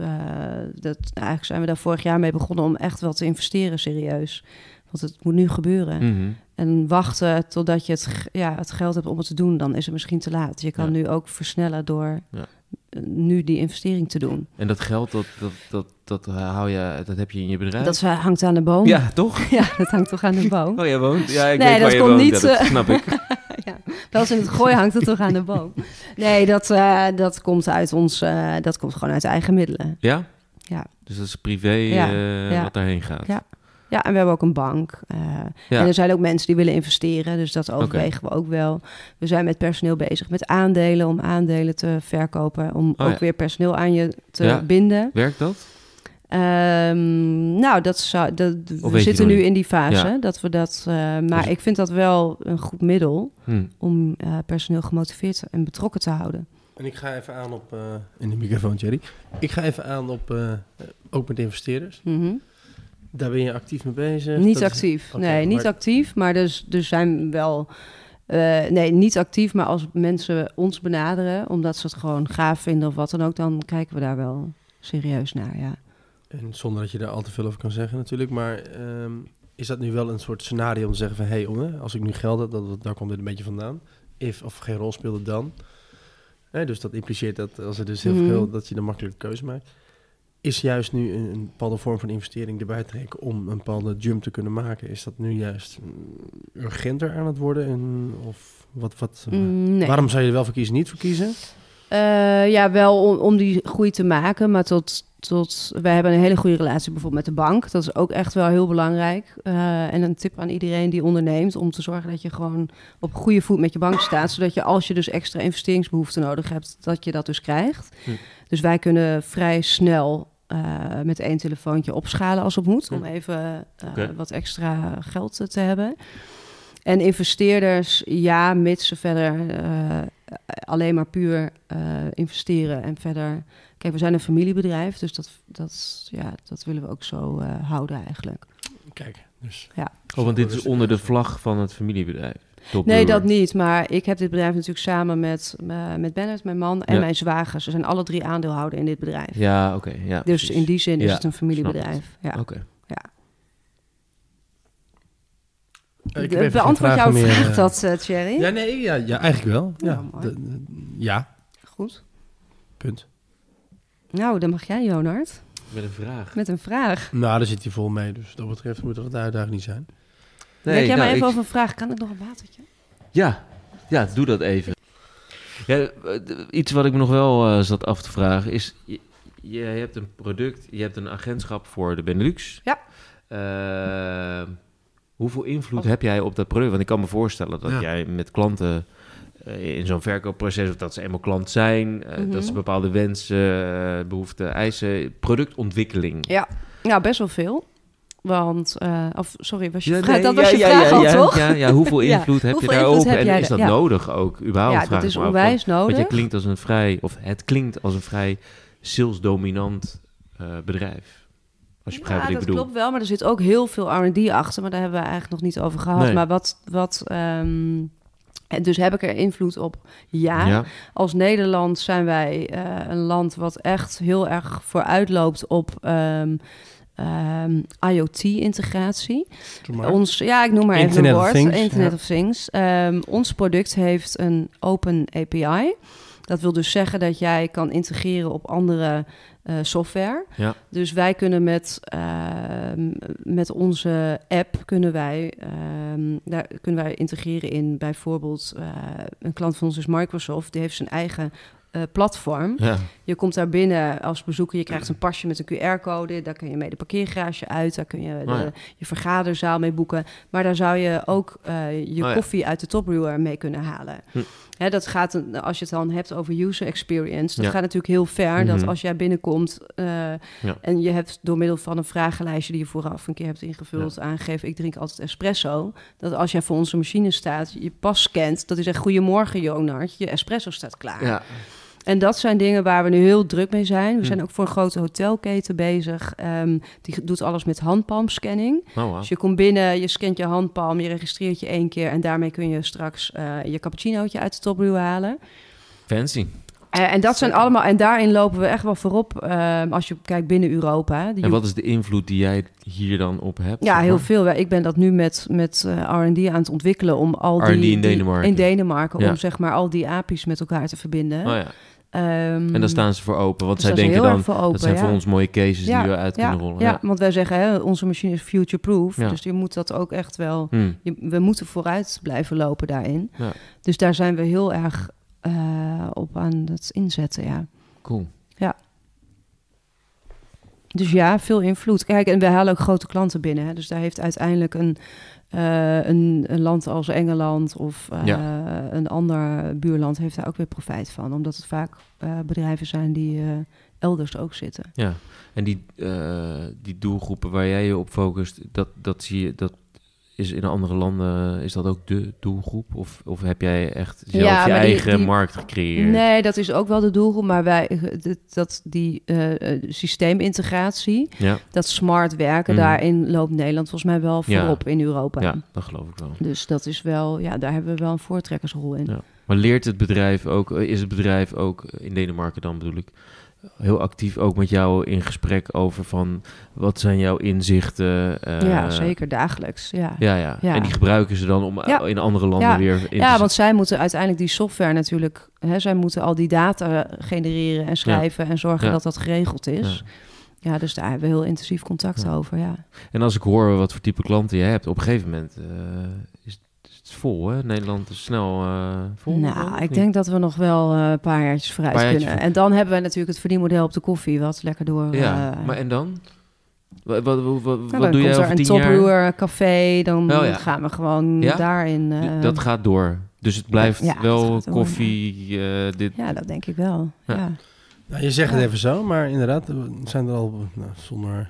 dat, eigenlijk zijn we daar vorig jaar mee begonnen om echt wel te investeren serieus. Want het moet nu gebeuren. mhm. En wachten totdat je het, ja, het geld hebt om het te doen, dan is het misschien te laat. Je kan Ja. nu ook versnellen door Ja. eh, nu die investering te doen. En dat geld, dat, dat, dat, dat, hou je, dat heb je in je bedrijf? Dat hangt aan de boom. Ja, toch? [laughs] Ja, dat hangt toch aan de boom. Oh, jij woont? Ja, ik Nee, weet dat waar je woont. niet, Ja, dat eh, snap ik. [laughs] ja, wel eens in het gooi hangt het toch aan de boom. Nee, dat, eh, dat komt uit ons, eh, dat komt gewoon uit eigen middelen. Ja? Ja. Dus dat is privé Ja, eh, ja. wat daarheen gaat? Ja. Ja, en we hebben ook een bank. Ja. En er zijn ook mensen die willen investeren, dus dat overwegen we ook wel. We zijn met personeel bezig met aandelen, om aandelen te verkopen, om Oh, ook weer personeel aan je te binden. Werkt dat? Ehm, nou, dat zou, dat, weet we zitten nu in die fase Ja. dat we dat. eh, maar Dus- ik vind dat wel een goed middel Hm. om eh, personeel gemotiveerd en betrokken te houden. En ik ga even aan op... eh, in de microfoon, Jerry. Ik ga even aan op... eh, ook met investeerders. Mhm. Daar ben je actief mee bezig. Niet Dat is- actief. nee, niet maar- actief. Maar dus, dus zijn wel. eh, nee, niet actief. Maar als mensen ons benaderen, omdat ze het gewoon gaaf vinden of wat dan ook, dan kijken we daar wel serieus naar. Ja. En zonder dat je daar al te veel over kan zeggen natuurlijk. Maar ehm, is dat nu wel een soort scenario om te zeggen van... hé, hey, als ik nu geld heb, dat, daar komt dit een beetje vandaan. If of geen rol speelde dan. Hè, dus dat impliceert dat als er dus heel Mhm. veel... dat je een makkelijke keuze maakt. Is juist nu een, een bepaalde vorm van investering erbij trekken... om een bepaalde jump te kunnen maken? Is dat nu juist mm, urgenter aan het worden? En, of wat, wat, Mm, nee. waarom zou je er wel voor kiezen, niet voor kiezen? Eh, ja, wel om, om die groei te maken, maar tot, tot... Wij hebben een hele goede relatie bijvoorbeeld met de bank. Dat is ook echt wel heel belangrijk. Eh, en een tip aan iedereen die onderneemt... om te zorgen dat je gewoon op goede voet met je bank staat. Zodat je als je dus extra investeringsbehoeften nodig hebt... dat je dat dus krijgt. Hm. Dus wij kunnen vrij snel... eh, met één telefoontje opschalen als het moet. Om Hm. even eh, wat extra geld te hebben. En investeerders, ja, mits ze verder alleen maar puur eh, investeren en verder. Kijk, we zijn een familiebedrijf, dus dat, dat, ja, dat willen we ook zo eh, houden eigenlijk. Kijk, dus... Oh, want dit is onder de vlag van het familiebedrijf. Top Nee, dat niet. Maar ik heb dit bedrijf natuurlijk samen met, eh, met Bennett, mijn man, en Ja. mijn zwager. Ze zijn alle drie aandeelhouder in dit bedrijf. Ja, oké. ja, dus precies. in die zin is Ja, het een familiebedrijf. Ja. Oké. Eh, ik heb even geen Beantwoord jouw vraag eh. dat, eh, Thierry? Ja, nee, ja, ja eigenlijk wel. Ja, Ja, mooi. de- de- ja Goed. punt. Nou, dan mag jij, Jonard, Met een vraag. met een vraag. Nou, daar zit hij vol mee, dus wat dat betreft moet er een uitdaging niet zijn. Denk jij nou, maar even ik- over een vraag. Kan ik nog een watertje? Ja, ja, doe dat even. Ja, eh, iets wat ik me nog wel eh, zat af te vragen is... Je, je hebt een product, je hebt een agentschap voor de Benelux. Ja. Eh, hoeveel invloed Oh. heb jij op dat product? Want ik kan me voorstellen dat Ja. jij met klanten... eh, in zo'n verkoopproces, of dat ze eenmaal klant zijn... eh, Mhm. dat ze bepaalde wensen, eh, behoeften, eisen... productontwikkeling. Ja, nou best wel veel. Want, eh, of sorry, was je Ja, vraag, nee, dat was ja, je ja, vraag ja, al, ja, toch? Ja, ja, hoeveel [laughs] Ja, invloed heb hoeveel je daarop? heb en jij is dat ja. nodig ook? Überhaupt Ja, dat ik is onwijs want- nodig. Want je klinkt als een vrij, of het klinkt als een vrij salesdominant eh bedrijf. Als je begrijpt ja, wat ik dat bedoel. klopt wel, maar er zit ook heel veel R&D achter. Maar daar hebben we eigenlijk nog niet over gehad. Nee. Maar wat... wat ehm, en dus heb ik er invloed op? Ja. Ja, Als Nederland zijn wij eh, een land wat echt heel erg vooruit loopt op ehm, ehm, IoT-integratie. Ons, ja, ik noem maar even Internet een woord. Internet ja. of Things. Ehm, ons product heeft een open API. Dat wil dus zeggen dat jij kan integreren op andere eh, software. Ja. Dus wij kunnen met, ehm, met onze app kunnen wij, ehm, daar kunnen wij integreren in bijvoorbeeld eh, een klant van ons is Microsoft. Die heeft zijn eigen eh, platform. ja. Je komt daar binnen als bezoeker, je krijgt een pasje met een QR-code. Daar kun je mee de parkeergarage uit, daar kun je de, Oh ja. je vergaderzaal mee boeken. Maar daar zou je ook je Oh ja. koffie uit de topbrewer mee kunnen halen. Hm. Hè, dat gaat, als je het dan hebt over user experience, dat Ja. gaat natuurlijk heel ver. Dat Mhm. als jij binnenkomt eh, en je hebt door middel van een vragenlijstje die je vooraf een keer hebt ingevuld, aangegeven, ik drink altijd espresso. Dat als jij voor onze machine staat, je pas scant, dat is echt goedemorgen Jonard, je espresso staat klaar. En dat zijn dingen waar we nu heel druk mee zijn. We Hm. zijn ook voor een grote hotelketen bezig. Ehm, die doet alles met handpalmscanning. Oh, wow. Dus je komt binnen, je scant je handpalm, je registreert je één keer... en daarmee kun je straks eh, je cappuccinootje uit de topbrew halen. Fancy. Eh, en dat zijn allemaal... En daarin lopen we echt wel voorop ehm, als je kijkt binnen Europa. Die En wat is de invloed die jij hier dan op hebt? ja, heel veel. Ik ben dat nu met, met eh, R&D aan het ontwikkelen om al die... R&D in die- Denemarken. in Denemarken, Ja. om zeg maar al die API's met elkaar te verbinden. Oh, ja. Ehm, En daar staan ze voor open. Want zij denken dan, open, dat zijn ja. voor ons mooie cases Ja, die we uit ja, kunnen rollen. Ja, want wij zeggen, hè, onze machine is future-proof. Ja. Dus je moet dat ook echt wel... Hm. Je, we moeten vooruit blijven lopen daarin. Ja. Dus daar zijn we heel erg eh, op aan het inzetten, ja. Cool. Dus ja, veel invloed. Kijk, en we halen ook grote klanten binnen. Hè. Dus daar heeft uiteindelijk een, eh, een, een land als Engeland of eh, een ander buurland heeft daar ook weer profijt van. Omdat het vaak eh, bedrijven zijn die elders ook zitten. Ja, en die, die doelgroepen waar jij je op focust, dat, dat zie je, dat is in andere landen, is dat ook de doelgroep? Of, of heb jij echt zelf Ja, je die- eigen die- markt gecreëerd? Nee, dat is ook wel de doelgroep. Maar wij, dat, die eh, systeemintegratie, Ja, dat smart werken, Mhm. daarin loopt Nederland volgens mij wel Ja. voorop in Europa. ja, dat geloof ik wel. Dus dat is wel, ja, daar hebben we wel een voortrekkersrol in. Ja. Maar leert het bedrijf ook, eh, is het bedrijf ook in Denemarken dan bedoel ik, heel actief ook met jou in gesprek over van wat zijn jouw inzichten? eh, ja, zeker dagelijks. Ja. Ja, ja, Ja. En die gebruiken ze dan om Ja. in andere landen Ja. weer in Ja, want zij moeten uiteindelijk die software natuurlijk, hè, zij moeten al die data genereren en schrijven en zorgen dat dat geregeld is. Ja. dus daar hebben we heel intensief contact over. Ja. En als ik hoor wat voor type klanten je hebt, op een gegeven moment eh, is, is vol, hè? Nederland is snel eh, vol. Nou, ik niet? denk dat we nog wel eh, een paar jaartjes vooruit Paar jaartjes kunnen. voor- En dan hebben we natuurlijk het verdienmodel op de koffie, wat lekker door... Ja, eh, maar en dan? Wat, wat, wat, wat, nou, wat dan doe jij er over een tien jaar? topbrewer café, dan Oh, ja. gaan we gewoon Ja? daarin... Dat gaat door. Dus het blijft Ja, wel koffie, eh, dit... Ja, dat denk ik wel. Ja. Ja. Nou, je zegt het even zo, maar inderdaad, er zijn er al, nou, zonder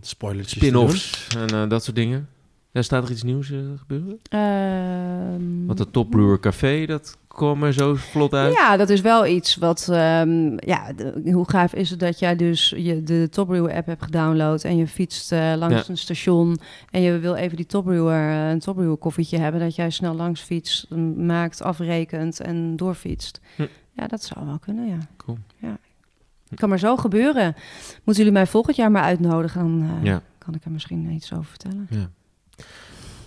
spoilertjes spin-offs en dat soort dingen. Ja, staat er iets nieuws eh, gebeuren? Ehm, Want het Topbrewer Café, dat kwam er zo vlot uit. Ja, dat is wel iets wat... ehm, ja, de- hoe gaaf is het dat jij dus je, de Topbrewer app hebt gedownload... en je fietst eh, langs Ja. een station... en je wil even die Topbrewer, eh, een Topbrewer koffietje hebben... dat jij snel langs fietst, maakt, afrekent en doorfietst. Hm. Ja, dat zou wel kunnen, ja. Cool. Ja. Kan maar zo gebeuren. Moeten jullie mij volgend jaar maar uitnodigen... dan Ja. kan ik er misschien iets over vertellen. Ja.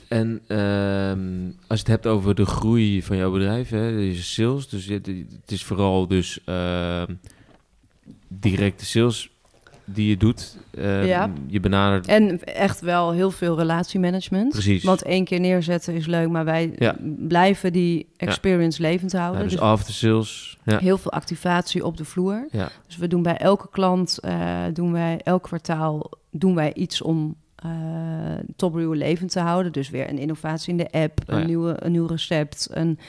En ehm, als je het hebt over de groei van jouw bedrijf, hè, sales, dus het is vooral dus ehm, directe sales die je doet. Ehm, Ja. Je benadert. En echt wel heel veel relatiemanagement. Precies. Want één keer neerzetten is leuk, maar wij Ja. blijven die experience levend Ja, houden. dus dus after sales. Ja. heel veel activatie op de vloer. Ja. Dus we doen bij elke klant, eh, doen wij elk kwartaal doen wij iets om eh Topbrewer levend te houden. Dus weer een innovatie in de app, Oh een, ja. nieuwe, een nieuw recept. Een,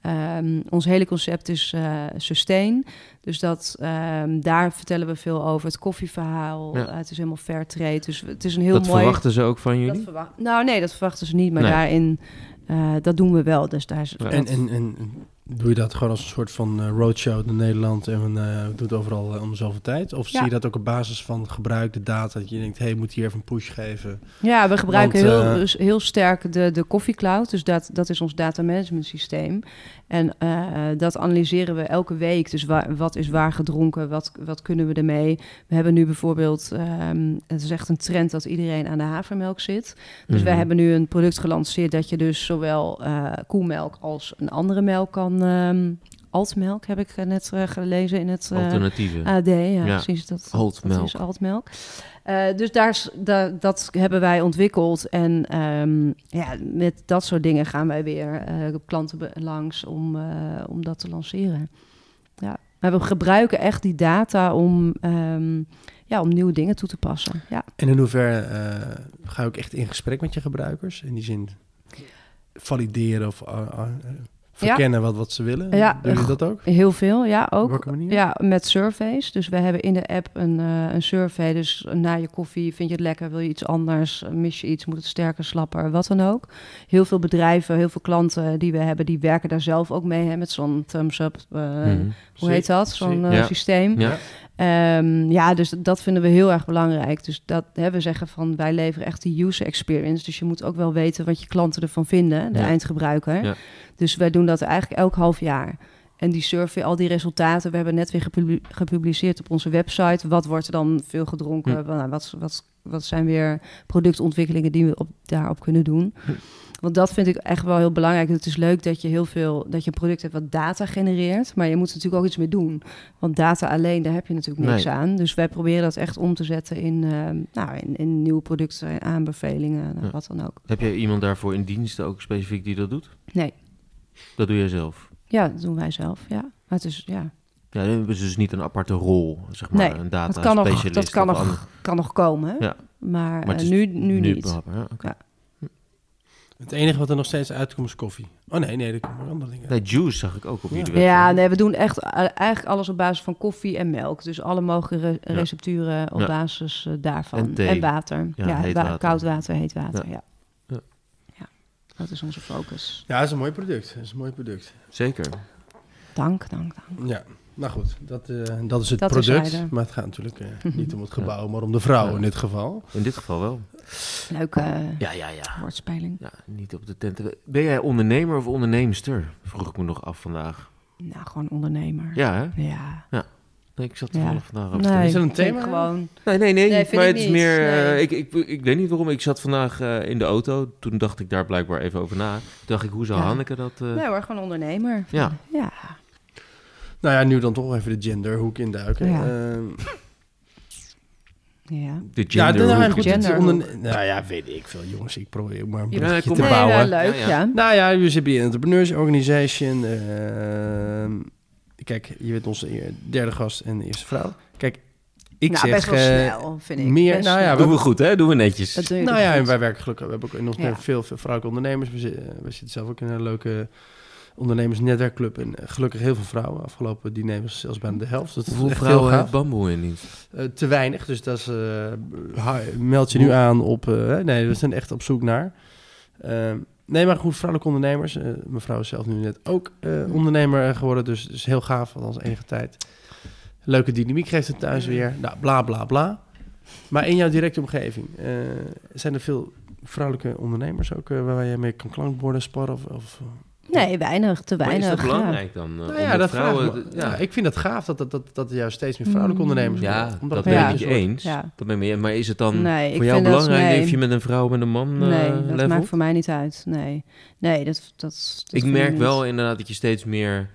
ehm, ons hele concept is eh, sustain. Dus dat, ehm, daar vertellen we veel over. Het koffieverhaal, Ja. eh, het is helemaal fair trade. Dus het is een heel dat mooi... verwachten ze ook van Dat jullie? verwacht, nou nee, dat verwachten ze niet. Maar Nee. daarin, eh, dat doen we wel. Dus daar is, Ja. En, en, en doe je dat gewoon als een soort van eh, roadshow in Nederland en uh, doe het overal eh, om de zoveel tijd? Of Ja. zie je dat ook op basis van gebruikte data, dat je denkt, hé, hey, moet hier even een push geven? Ja, we gebruiken Want, heel, eh, dus heel sterk de, de Coffee Cloud. Dus dat, dat is ons data management systeem. En eh, dat analyseren we elke week. Dus wa- wat is waar gedronken? Wat, wat kunnen we ermee? We hebben nu bijvoorbeeld, ehm, het is echt een trend dat iedereen aan de havermelk zit. Dus wij Mhm. hebben nu een product gelanceerd dat je dus zowel eh koemelk als een andere melk kan. Ehm altmelk heb ik eh, net eh, gelezen in het eh, Alternatieven. AD. Ja, Ja. precies. Dat, Altmelk. dat is altmelk. Eh, dus daar, is- da- dat hebben wij ontwikkeld. En ehm, ja, met dat soort dingen gaan wij weer eh, op klanten langs om, eh, om dat te lanceren. Ja. Maar we gebruiken echt die data om, ehm, ja, om nieuwe dingen toe te passen. Ja. En in hoeverre eh, ga je ook echt in gesprek met je gebruikers? In die zin valideren of verkennen wat, wat ze willen? Ja, Doe je eh, dat ook? Heel veel, ja, Op ook. welke manier? Ja, met surveys. Dus we hebben in de app een, eh, een survey. Dus na je koffie, vind je het lekker? Wil je iets anders? Mis je iets? Moet het sterker, slapper? Wat dan ook. Heel veel bedrijven, heel veel klanten die we hebben... die werken daar zelf ook mee, hè, met zo'n thumbs-up. eh, Mhm. Hoe heet dat? Zo'n eh, Ja. systeem. Ja. Ehm, ja, dus dat vinden we heel erg belangrijk. Dus dat hè, we zeggen van wij leveren echt die user experience. Dus je moet ook wel weten wat je klanten ervan vinden, de Ja. eindgebruiker. Ja. Dus wij doen dat eigenlijk elk half jaar. En die survey, al die resultaten, we hebben net weer gepubli- gepubliceerd op onze website. Wat wordt er dan veel gedronken? Hm. Nou, wat, wat, wat zijn weer productontwikkelingen die we op, daarop kunnen doen? Hm. Want dat vind ik echt wel heel belangrijk. Het is leuk dat je heel veel, dat je een product hebt wat data genereert. Maar je moet er natuurlijk ook iets mee doen. Want data alleen, daar heb je natuurlijk niks Nee. aan. Dus wij proberen dat echt om te zetten in, ehm, nou, in, in nieuwe producten, aanbevelingen, nou, Ja. wat dan ook. Heb jij iemand daarvoor in dienst ook specifiek die dat doet? Nee, Dat doe jij zelf? ja, dat doen wij zelf, ja. Maar het is, ja, Ja, dan hebben ze dus niet een aparte rol, zeg maar, Nee, een data dat kan nog, specialist. dat kan nog, kan nog komen. Ja. Maar, Maar het eh, is nu, nu, niet. ja. Ja. Het enige wat er nog steeds uitkomt is koffie. Oh nee, nee, er komen andere dingen. Nee, juice zag ik ook op Ja. jullie website. Ja, nee, we doen echt eh, eigenlijk alles op basis van koffie en melk. Dus alle mogelijke re- Ja. recepturen op Ja. basis eh, daarvan. En thee. water. Ja, Ja, wa- water. koud water, heet water, ja. Ja. ja. Dat is onze focus. Ja, dat is een mooi product. Dat is een mooi product. Zeker. Dank, dank, dank. Ja, nou goed, dat, eh, dat is het Dat product. Maar het gaat natuurlijk eh, [laughs] niet om het gebouw, maar om de vrouw Ja. in dit geval. In dit geval wel. Leuke eh, Ja, ja, ja. woordspeling. ja niet op de tenten. Ben jij ondernemer of onderneemster? Vroeg ik me nog af vandaag. Nou, gewoon ondernemer. Ja, hè? Ja. Nee, ik zat Ja. toevallig vandaag op Nee, Is dat een thema? Gewoon. Nee, nee, nee. Nee, vind maar ik het is meer... eh, ik, ik, ik weet niet waarom. Ik zat vandaag eh, in de auto. Toen dacht ik daar blijkbaar even over na. Toen dacht ik, hoe zou Ja. Hanneke dat... eh, Nee hoor, gewoon ondernemer. Ja. Ja. Nou ja, nu dan toch even de genderhoek induiken. Ja. Ehm, Ja. De Ja, gender nou, goed, is Genderhoek. onder- nou ja, weet ik veel, jongens. Ik probeer maar een Ja, kom te. Nee, bouwen. ja, leuk, Ja, ja. ja. Nou ja, dus heb je Entrepreneurs Organization. ehm, kijk, je bent onze eer- derde gast en eerste vrouw. Kijk, ik nou, zeg... best wel eh, snel, vind ik. meer- Best nou ja, snel. Doen we goed, hè? Doen we netjes. Dat doe Nou ja, en wij werken gelukkig. We hebben ook nog Ja. veel, veel vrouwelijke ondernemers. We, zi- we zitten zelf ook in een leuke ondernemersnetwerkclub. En eh, gelukkig heel veel vrouwen. Afgelopen diner was zelfs bijna de helft. Dus dat Hoeveel vrouwen bamboe in dienst? Eh, te weinig, dus dat is, eh, meld je nu aan op... eh, nee, we zijn echt op zoek naar. Ehm, nee, maar goed, vrouwelijke ondernemers. Eh, mevrouw is zelf nu net ook eh, ondernemer geworden, dus, dus heel gaaf, althans enige tijd. Leuke dynamiek geeft het thuis weer. Nou, bla, bla, bla. Maar in jouw directe omgeving, eh, zijn er veel vrouwelijke ondernemers ook eh, waar je mee kan klankborden, sparren? Of, of, Nee, weinig, te Maar weinig. is dat ja. belangrijk dan? eh, nou ja, de dat vrouwen... me- ja. ja, ik vind het gaaf dat, dat, dat, dat er juist steeds meer vrouwelijke Mm. ondernemers Ja, worden. Omdat dat ben Ja. ik eens. Ja. Dat ben ik. Maar is het dan Nee, voor jou dat- belangrijk nee. of je met een vrouw of met een man eh, Nee, dat levelt? maakt voor mij niet uit. Nee, nee dat, dat, dat ik merk wel inderdaad dat je steeds meer...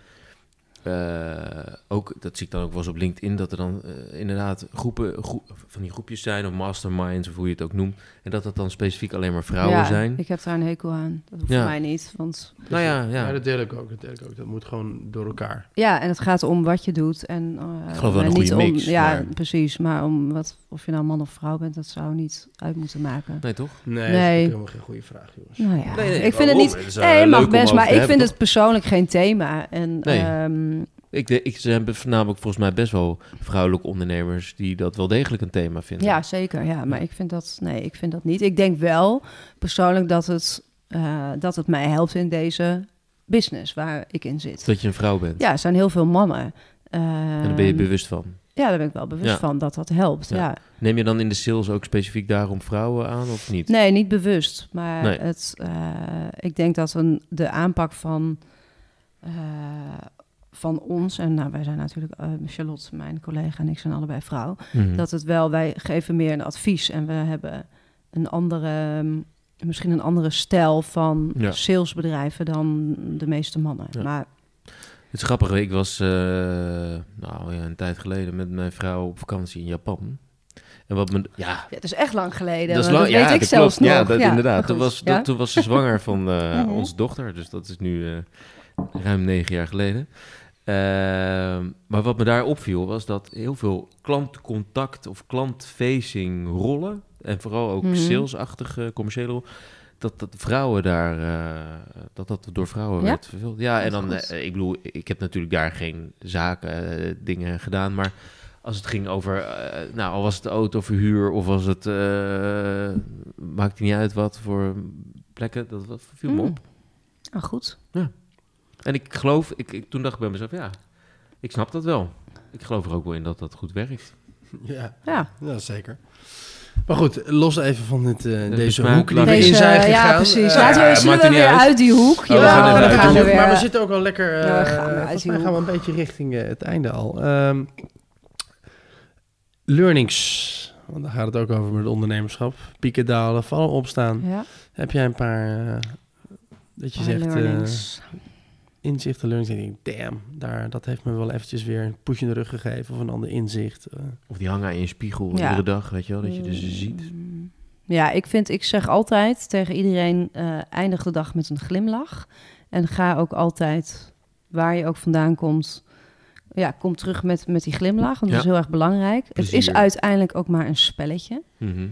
eh, ook, dat zie ik dan ook wel eens op LinkedIn, dat er dan eh, inderdaad groepen, groe- van die groepjes zijn, of masterminds, of hoe je het ook noemt. En dat dat dan specifiek alleen maar vrouwen ja, zijn. ik heb daar een hekel aan. Dat hoeft Ja. voor mij niet. Want nou ja, Ja, ja. dat deel ik ook. Dat deel ik ook. Dat moet gewoon door elkaar. ja, en het gaat om wat je doet. En, eh, Ik geloof wel en een niet goede om, mix, Ja, maar- precies. Maar om wat, of je nou man of vrouw bent, dat zou niet uit moeten maken. Nee, toch? Nee, Nee. dat is helemaal geen goede vraag, jongens. Nou ja, Nee, nee, ik vind het niet... Het eh, Nee, mag best, maar ik vind toch? het persoonlijk geen thema. En Nee. Ik, de, ik, ze hebben voornamelijk volgens mij best wel vrouwelijke ondernemers die dat wel degelijk een thema vinden. ja, zeker. Ja, maar ik vind dat... Nee, ik vind dat niet. Ik denk wel persoonlijk dat het, eh, dat het mij helpt in deze business waar ik in zit. Dat je een vrouw bent. Ja, er zijn heel veel mannen. En daar ben je Ehm, bewust van. Ja, daar ben ik wel bewust Ja. van dat dat helpt. Ja. Ja. Neem je dan in de sales ook specifiek daarom vrouwen aan of niet? Nee, niet bewust. Maar Nee. het, eh, ik denk dat een, de aanpak van, eh, van ons... en nou, wij zijn natuurlijk... eh, Charlotte, mijn collega en ik zijn allebei vrouw... Mhm. dat het wel... wij geven meer een advies... en we hebben een andere... mm, misschien een andere stijl van Ja. salesbedrijven... dan de meeste mannen. Ja. Maar Het is grappig, ik was eh, nou, ja, een tijd geleden met mijn vrouw op vakantie in Japan. En wat me, ja, ja, het is echt lang geleden. dat is lang, dat weet ja, ik zelfs klopt. nog. Ja, dat, Ja, inderdaad. Toen was, Ja? dat, toen was ze zwanger van eh, [laughs] Mhm. onze dochter, dus dat is nu ruim negen jaar geleden. Ehm, maar wat me daar opviel was dat heel veel klantcontact of klantfacing rollen, en vooral ook Mhm. salesachtige commerciële rol, dat, dat vrouwen daar, eh, dat dat door vrouwen Ja? werd vervuld. Ja, en dan, eh, ik bedoel, ik heb natuurlijk daar geen zaken, eh, dingen gedaan, maar als het ging over, nou, al was het autoverhuur of was het, maakt niet uit wat voor plekken, dat, dat viel me Mm. op. Ah, goed. En ik geloof, ik, ik, toen dacht ik bij mezelf, ja, ik snap dat wel. Ik geloof er ook wel in dat dat goed werkt. Ja, Ja. ja zeker. Maar goed, los even van dit, eh, deze hoek die we in zijn gegaan. ja, precies. Eh, Laten we, ja, zullen maakt we er niet weer uit. uit die hoek? Oh, we Ja, gaan we uit gaan er weer. Maar we zitten ook al lekker... eh Ja, we gaan gaan we een beetje richting eh, het einde al. Ehm, learnings. Want daar gaat het ook over met ondernemerschap. Pieken, dalen, vallen, opstaan. Ja, Heb jij een paar... eh, dat je zegt... inzichten, learnings. En ik denk, damn, daar, dat heeft me wel eventjes weer een push in de rug gegeven. Of een ander inzicht. eh. Of die hangen aan je spiegel Ja. iedere dag, weet je wel, dat je dus ziet. Mm. Ja, ik vind, ik zeg altijd tegen iedereen, eh, eindig de dag met een glimlach. En ga ook altijd, waar je ook vandaan komt, ja, kom terug met, met die glimlach. Want Ja. dat is heel erg belangrijk. Het is uiteindelijk ook maar een spelletje. Mhm.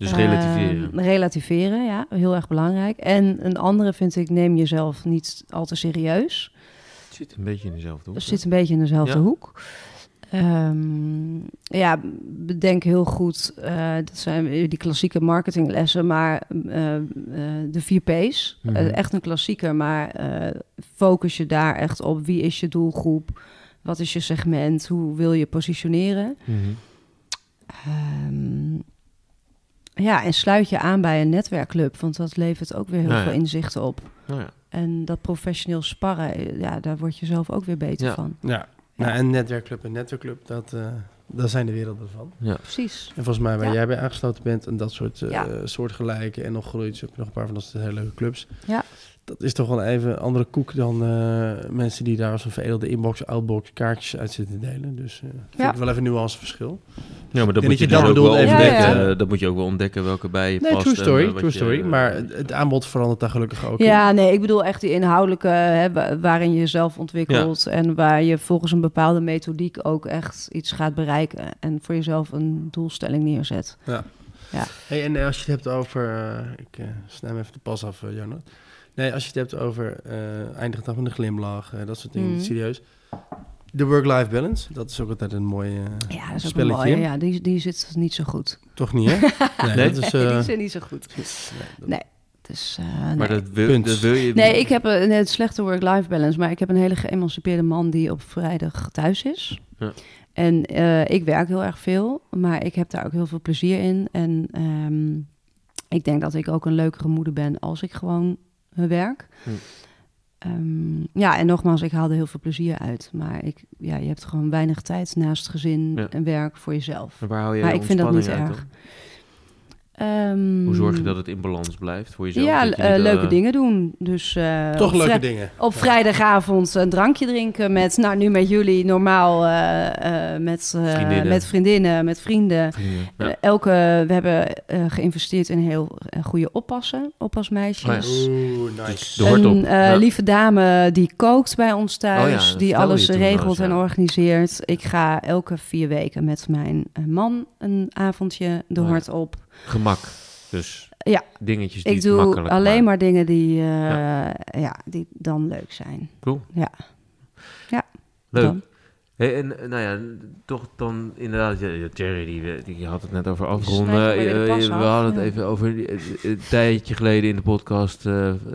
Dus Ehm, relativeren. relativeren, ja, heel erg belangrijk. En een andere vind ik, neem jezelf niet al te serieus. Het zit een beetje in dezelfde hoek. Het zit een beetje in dezelfde Ja. hoek. Ehm, ja, bedenk heel goed, eh, dat zijn weer die klassieke marketinglessen, maar eh, eh, de vier P's. Mhm. Echt een klassieker, maar eh, focus je daar echt op. Wie is je doelgroep? Wat is je segment? Hoe wil je positioneren? Mhm. Ehm, ja, en sluit je aan bij een netwerkclub, want dat levert ook weer heel Nou ja. veel inzichten op. Nou ja. En dat professioneel sparren, eh, ja, daar word je zelf ook weer beter Ja. van. Ja, nou, en netwerkclub en netwerkclub, dat, eh daar zijn de werelden van. Precies. En volgens mij waar Ja. jij bij aangesloten bent en dat soort eh Ja. soortgelijke en nog groeit, heb je nog een paar van dat soort hele leuke clubs. Ja. Dat is toch wel even een andere koek dan eh, mensen die daar als een veredelde inbox, outbox kaartjes uit zitten delen. Dus eh vind Ja. ik wel even een nuanceverschil. Ja, maar dat moet je, dus dan ook wel even ontdekken. dat, eh, Dat moet je ook wel ontdekken welke bij je Nee, past. true story, eh, true je, story. eh, Maar het, aanbod verandert daar gelukkig ook in. Ja, nee, ik bedoel echt die inhoudelijke, hè, wa- waarin je jezelf ontwikkelt en waar je volgens een bepaalde methodiek ook echt iets gaat bereiken en voor jezelf een doelstelling neerzet. Hey, en als je het hebt over... eh, ik eh snij even de pas af, uh, Jonat. Nee, als je het hebt over eh eindig dag met een glimlach, eh, dat soort dingen, Mhm. serieus. De work-life balance, dat is ook altijd een mooi eh, Ja, dat is ook een mooie. Ja, die, die zit niet zo goed. Toch niet, hè? Nee, [laughs] Nee? dat is... Nee, eh, die zit niet zo goed. nee, dat- Nee. Dus, eh, Maar nee. dat wil, Punt. dat wil je... Nee, ik heb een, een slechte work-life balance, maar ik heb een hele geëmancipeerde man die op vrijdag thuis is. Ja. En eh, ik werk heel erg veel, maar ik heb daar ook heel veel plezier in. En ehm, ik denk dat ik ook een leukere moeder ben als ik gewoon eh, werk. Hm. Ehm, ja, en nogmaals, ik haal er heel veel plezier uit. Maar ik, ja, je hebt gewoon weinig tijd naast gezin Ja. en werk voor jezelf. Maar waar hou je Maar ik vind dat niet uit erg. dan? Ehm, Hoe zorg je dat het in balans blijft voor jezelf? Ja, je niet, leuke dingen doen. Dus, eh, Toch op leuke dingen. op vrijdagavond een drankje drinken met, nou nu met jullie, normaal eh, eh, met, Vriendinnen. met vriendinnen, met vrienden. vrienden. Ja. Elke, we hebben eh, geïnvesteerd in heel goede oppassen, oppasmeisjes. Oh Oeh, Dus nice. de hoort op. Een eh, Ja. lieve dame die kookt bij ons thuis, Oh die alles regelt en ja. organiseert. Ik ga elke vier weken met mijn man een avondje de Oh hort op. Gemak. Dus Ja. dingetjes die Ik doe makkelijk alleen maken. maar dingen die, eh, Ja. ja. die dan leuk zijn. Cool. Ja. Ja, Leuk. dan. Hey, en eh, nou ja, toch dan inderdaad, Jerry, die, eh, die had het net over afronden. we af, hadden het even over een tijdje geleden in de podcast,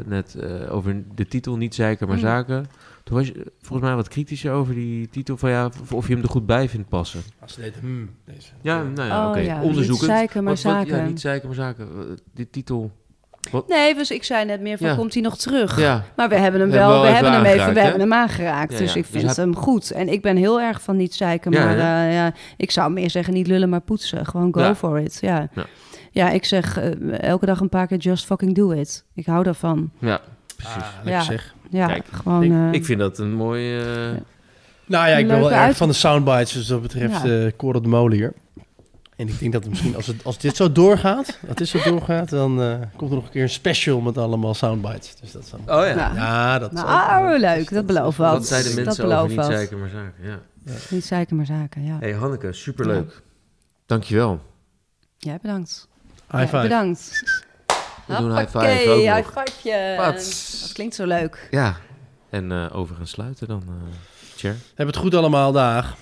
net over de titel Niet Zeiken, maar Mm. Zaken. Toen was je eh, volgens mij wat kritischer over die titel van ja, of, of je hem er goed bij vindt passen. Als ze deed, hmm, deze. Ja, nou ja, Oh oké. ja, Onderzoekend. Niet zeiken, maar Wat- wat- zaken. ja, niet zeiken, maar zaken. Eh, Die titel. Nee, dus ik zei net meer van, Ja. komt hij nog terug? Ja, Maar we hebben hem We wel, we hebben hem even, we aangeraakt, hebben hem aangeraakt. Ja, dus ik vind Dus hij- hem goed. En ik ben heel erg van niet zeiken, Ja, maar eh, ja, ik zou meer zeggen niet lullen, maar poetsen. Gewoon go Ja. for it, ja. Ja. Ja, ik zeg elke dag een paar keer just fucking do it. Ik hou daarvan. ja, precies. Ah, lekker Ja. zeg. Ja, Kijk, gewoon... ik, eh, ik vind dat een mooi... eh, Nou ja, ik ben wel erg van de soundbites, dus dat betreft Ja. eh Cor de Molen hier. En ik denk dat het misschien, als, het, als dit zo doorgaat, als dit zo doorgaat, dan eh, komt er nog een keer een special met allemaal soundbites. Dus dat dan... Oh ja. Ja. Ja, dat is ook- Nou, leuk, dat belooft wat. Wat zeiden dat mensen over belooft niet zeiken, maar zaken. Ja. Niet zeiken, maar zaken, ja. Hey Hanneke, superleuk. Dankjewel. Jij bedankt. High Ja, five. bedankt. We doen high five nog. high. Wat? Dat klinkt zo leuk. Ja. En eh over gaan sluiten dan, eh Cher. Heb het goed allemaal, dag.